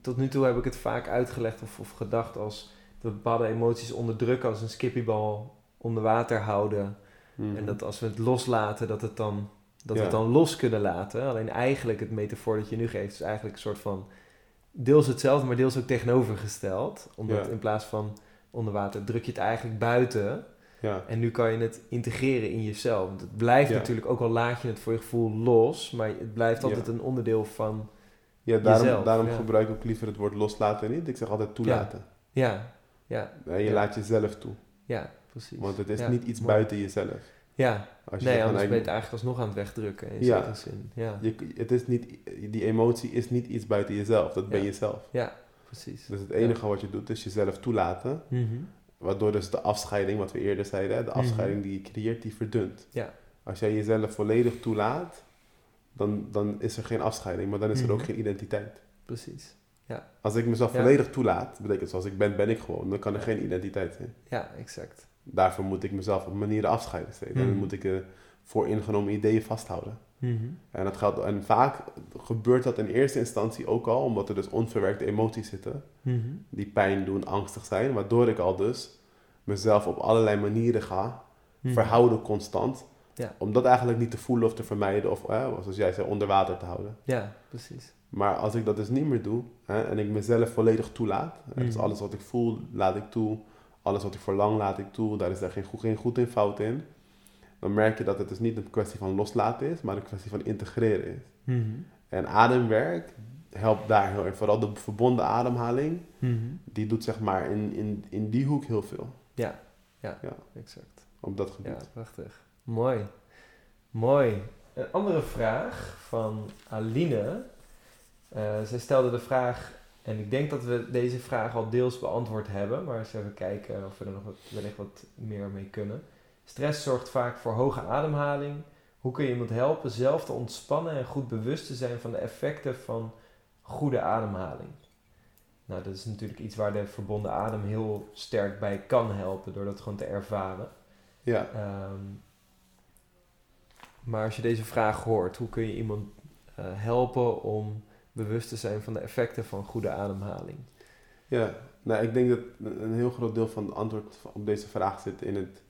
Tot nu toe heb ik het vaak uitgelegd of, of gedacht als dat we bepaalde emoties onderdrukken als een skippiebal onder water houden. Mhm. En dat als we het loslaten, dat, het dan, dat we het dan los kunnen laten. Alleen eigenlijk het metafoor dat je nu geeft is eigenlijk een soort van deels hetzelfde, maar deels ook tegenovergesteld. Omdat Ja. in plaats van onder water druk je het eigenlijk buiten. Ja, En nu kan je het integreren in jezelf. Want het blijft Ja. natuurlijk, ook al laat je het voor je gevoel los, maar het blijft Ja. altijd een onderdeel van, ja daarom, Jezelf, daarom ja. gebruik ik ook liever het woord loslaten niet. Ik zeg altijd toelaten. ja, ja, je Ja. laat jezelf toe. ja, precies. Want het is Ja, niet iets mooi. buiten jezelf. Ja, Als je nee, anders ben je het eigenlijk alsnog aan het wegdrukken in Ja. zekere zin. Ja, je, het is niet, die emotie is niet iets buiten jezelf. Dat ben Ja. je zelf. precies. Dus het enige wat je doet is jezelf toelaten. Mhm. Waardoor dus de afscheiding, wat we eerder zeiden, hè, de Mhm. afscheiding die je creëert, die verdunt. Ja. Als jij jezelf volledig toelaat, dan, dan is er geen afscheiding, maar dan is er ook Mhm. geen identiteit. Precies. Als ik mezelf Ja. volledig toelaat, betekent zoals ik ben, ben ik gewoon. Dan kan er geen identiteit zijn. Ja, exact. Daarvoor moet ik mezelf op manieren afscheiden steeds. En dan Mhm. moet ik uh, voor ingenomen ideeën vasthouden. Mhm. En, dat geldt, en vaak gebeurt dat in eerste instantie ook al, omdat er dus onverwerkte emoties zitten. Mhm. Die pijn doen, angstig zijn. Waardoor ik al dus mezelf op allerlei manieren ga Mhm. verhouden constant. Ja. Om dat eigenlijk niet te voelen of te vermijden. Of eh, zoals jij zei, onder water te houden. Ja, precies. Maar als ik dat dus niet meer doe hè, en ik mezelf volledig toelaat, hè, dus alles wat ik voel laat ik toe, alles wat ik verlang laat ik toe, daar is daar geen goed, geen goed in fout in, dan merk je dat het dus niet een kwestie van loslaten is, maar een kwestie van integreren is. Mhm. En ademwerk helpt daar heel erg, vooral de verbonden ademhaling, Mhm. die doet zeg maar in, in, in die hoek heel veel, Exact. op dat gebied. Ja, prachtig. Mooi. Mooi. Een andere vraag van Aline. Eh, zij stelde de vraag, en ik denk dat we deze vraag al deels beantwoord hebben, maar eens even kijken of we er nog wat, wellicht wat meer mee kunnen. Stress zorgt vaak voor hoge ademhaling. Hoe kun je iemand helpen zelf te ontspannen en goed bewust te zijn van de effecten van goede ademhaling? Nou, dat is natuurlijk iets waar de verbonden adem heel sterk bij kan helpen, door dat gewoon te ervaren. Ja, Ehm, maar als je deze vraag hoort, hoe kun je iemand eh, helpen om bewust te zijn van de effecten van goede ademhaling? ja. Nou, ik denk dat een heel groot deel van het antwoord op deze vraag zit in het...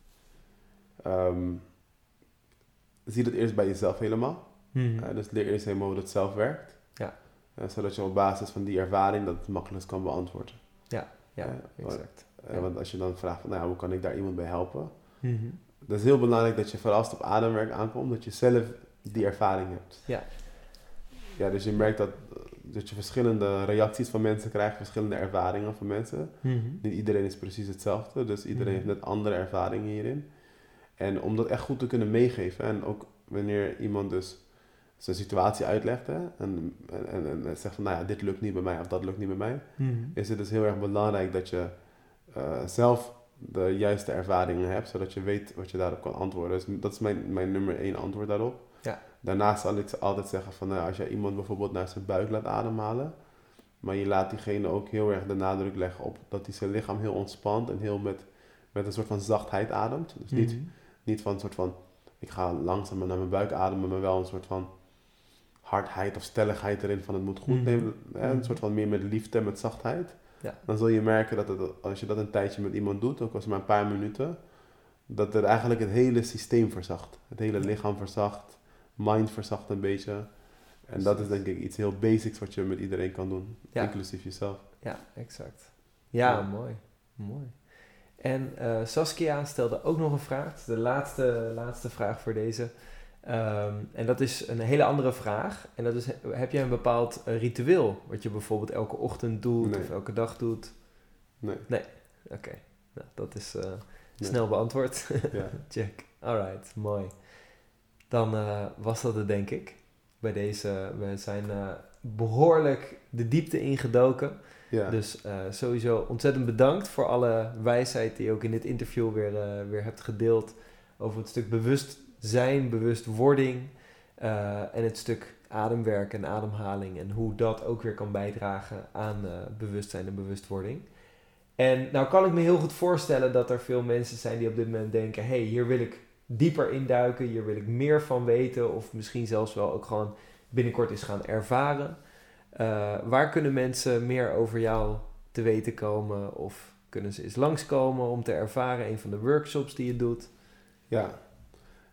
ehm, zie dat eerst bij jezelf helemaal. Mhm. Eh, dus leer eerst helemaal hoe dat zelf werkt. Ja. Eh, zodat je op basis van die ervaring dat het makkelijk kan beantwoorden. ja, exact. Eh, Ja. Want als je dan vraagt van, nou, ja, hoe kan ik daar iemand bij helpen? Mhm. Dat is heel belangrijk dat je vooral als het op ademwerk aankomt, dat je zelf die ervaring hebt. Ja. Ja, dus je merkt dat, dat je verschillende reacties van mensen krijgt, verschillende ervaringen van mensen. Mhm. Niet iedereen is precies hetzelfde, dus iedereen heeft net andere ervaringen hierin. En om dat echt goed te kunnen meegeven, en ook wanneer iemand dus zijn situatie uitlegt hè, en, en, en, en zegt van, nou ja, dit lukt niet bij mij of dat lukt niet bij mij, Mhm. is het dus heel erg belangrijk dat je eh, zelf de juiste ervaringen hebt, zodat je weet wat je daarop kan antwoorden. Dus dat is mijn, mijn nummer één antwoord daarop. Ja. Daarnaast zal ik altijd zeggen van, nou, als jij iemand bijvoorbeeld naar zijn buik laat ademhalen, maar je laat diegene ook heel erg de nadruk leggen op dat hij zijn lichaam heel ontspant en heel met, met een soort van zachtheid ademt. Dus niet, Mhm. Niet van een soort van, ik ga langzamer naar mijn buik ademen, maar wel een soort van hardheid of stelligheid erin van het moet goed Mhm. nemen. Hè? Een Mhm. soort van meer met liefde, met zachtheid. Ja. Dan zul je merken dat het, als je dat een tijdje met iemand doet, ook als maar een paar minuten, dat er eigenlijk het hele systeem verzacht. Het hele lichaam verzacht, mind verzacht een beetje. En dat is denk ik iets heel basics wat je met iedereen kan doen, Ja. inclusief jezelf. Ja, exact. Ja, Ja. mooi. Mooi. En eh, Saskia stelde ook nog een vraag. De laatste, laatste vraag voor deze. Ehm, en dat is een hele andere vraag. En dat is, heb jij een bepaald eh, ritueel wat je bijvoorbeeld elke ochtend doet Nee. of elke dag doet? Nee. Oké, nou, dat is eh, Nee. snel beantwoord. Ja. Check. Alright, mooi. Dan was dat het denk ik. Bij deze, we zijn eh, behoorlijk de diepte ingedoken. Dus uh, sowieso ontzettend bedankt voor alle wijsheid die je ook in dit interview weer, uh, weer hebt gedeeld. Over het stuk bewustzijn, bewustwording uh, en het stuk ademwerk en ademhaling. En hoe dat ook weer kan bijdragen aan bewustzijn en bewustwording. En nou kan ik me heel goed voorstellen dat er veel mensen zijn die op dit moment denken: hé, hey, hier wil ik dieper induiken, hier wil ik meer van weten. Of misschien zelfs wel ook gewoon binnenkort eens gaan ervaren. Uh, waar kunnen mensen meer over jou te weten komen? Of kunnen ze eens langskomen om te ervaren een van de workshops die je doet? Ja,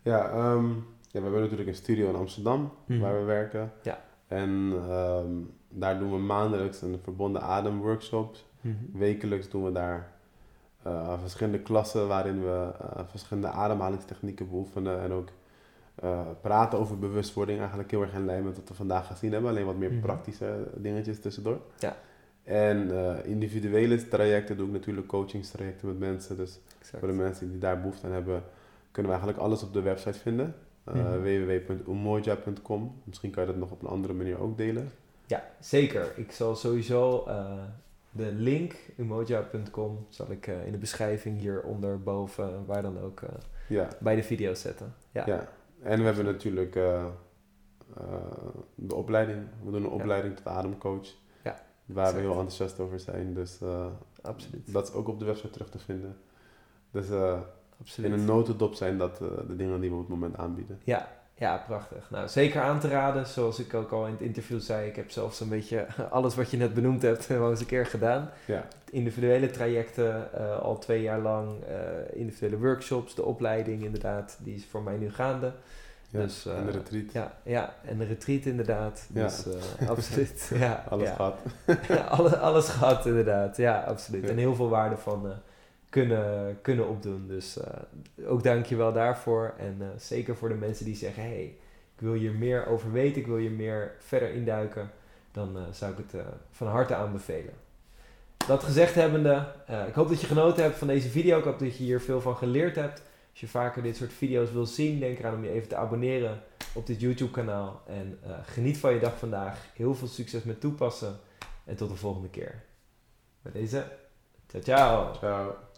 ja, um, ja we hebben natuurlijk een studio in Amsterdam mm. waar we werken. Ja. En um, daar doen we maandelijks een verbonden adem workshops. Mm -hmm. Wekelijks doen we daar uh, verschillende klassen waarin we uh, verschillende ademhalingstechnieken beoefenen en ook uh, praten over bewustwording eigenlijk heel erg in lijn met wat we vandaag gezien hebben. Alleen wat meer Mhm. praktische dingetjes tussendoor. Ja. En uh, individuele trajecten doe ik natuurlijk coachingstrajecten met mensen. Dus Exact. voor de mensen die daar behoefte aan hebben, kunnen we eigenlijk alles op de website vinden. Uh, www.umoja.com. Misschien kan je dat nog op een andere manier ook delen. Ja, zeker. Ik zal sowieso de link, umoja.com, zal ik in de beschrijving hieronder, boven, waar dan ook, Ja. bij de video zetten. Ja. Ja. En we hebben natuurlijk eh, eh, de opleiding. We doen een opleiding tot ademcoach. Ja, Waar exact. we heel enthousiast over zijn. Dus eh, Absoluut. dat is ook op de website terug te vinden. Dus Absoluut. in een notendop zijn dat de dingen die we op het moment aanbieden. Ja, ja, prachtig. Nou, zeker aan te raden. Zoals ik ook al in het interview zei, ik heb zelfs een beetje alles wat je net benoemd hebt, wel eens een keer gedaan. Ja, Individuele trajecten, eh, al twee jaar lang. eh, individuele workshops, de opleiding inderdaad, die is voor mij nu gaande. ja. Dus, eh, en de retreat. Ja, ja, en de retreat inderdaad. Ja. Dus eh, absoluut. Ja, Alles ja. Ja, alles, alles gehad inderdaad. Ja, absoluut. En heel veel waarde van eh, kunnen, kunnen opdoen. Dus eh, ook dank je wel daarvoor. En eh, zeker voor de mensen die zeggen... hey, ik wil hier meer over weten. Ik wil hier meer verder induiken. Dan eh, zou ik het van harte aanbevelen. Dat gezegd hebbende, ik hoop dat je genoten hebt van deze video. Ik hoop dat je hier veel van geleerd hebt. Als je vaker dit soort video's wil zien, denk eraan om je even te abonneren op dit YouTube kanaal. En geniet van je dag vandaag. Heel veel succes met toepassen. En tot de volgende keer. Bij deze, ciao. Ciao.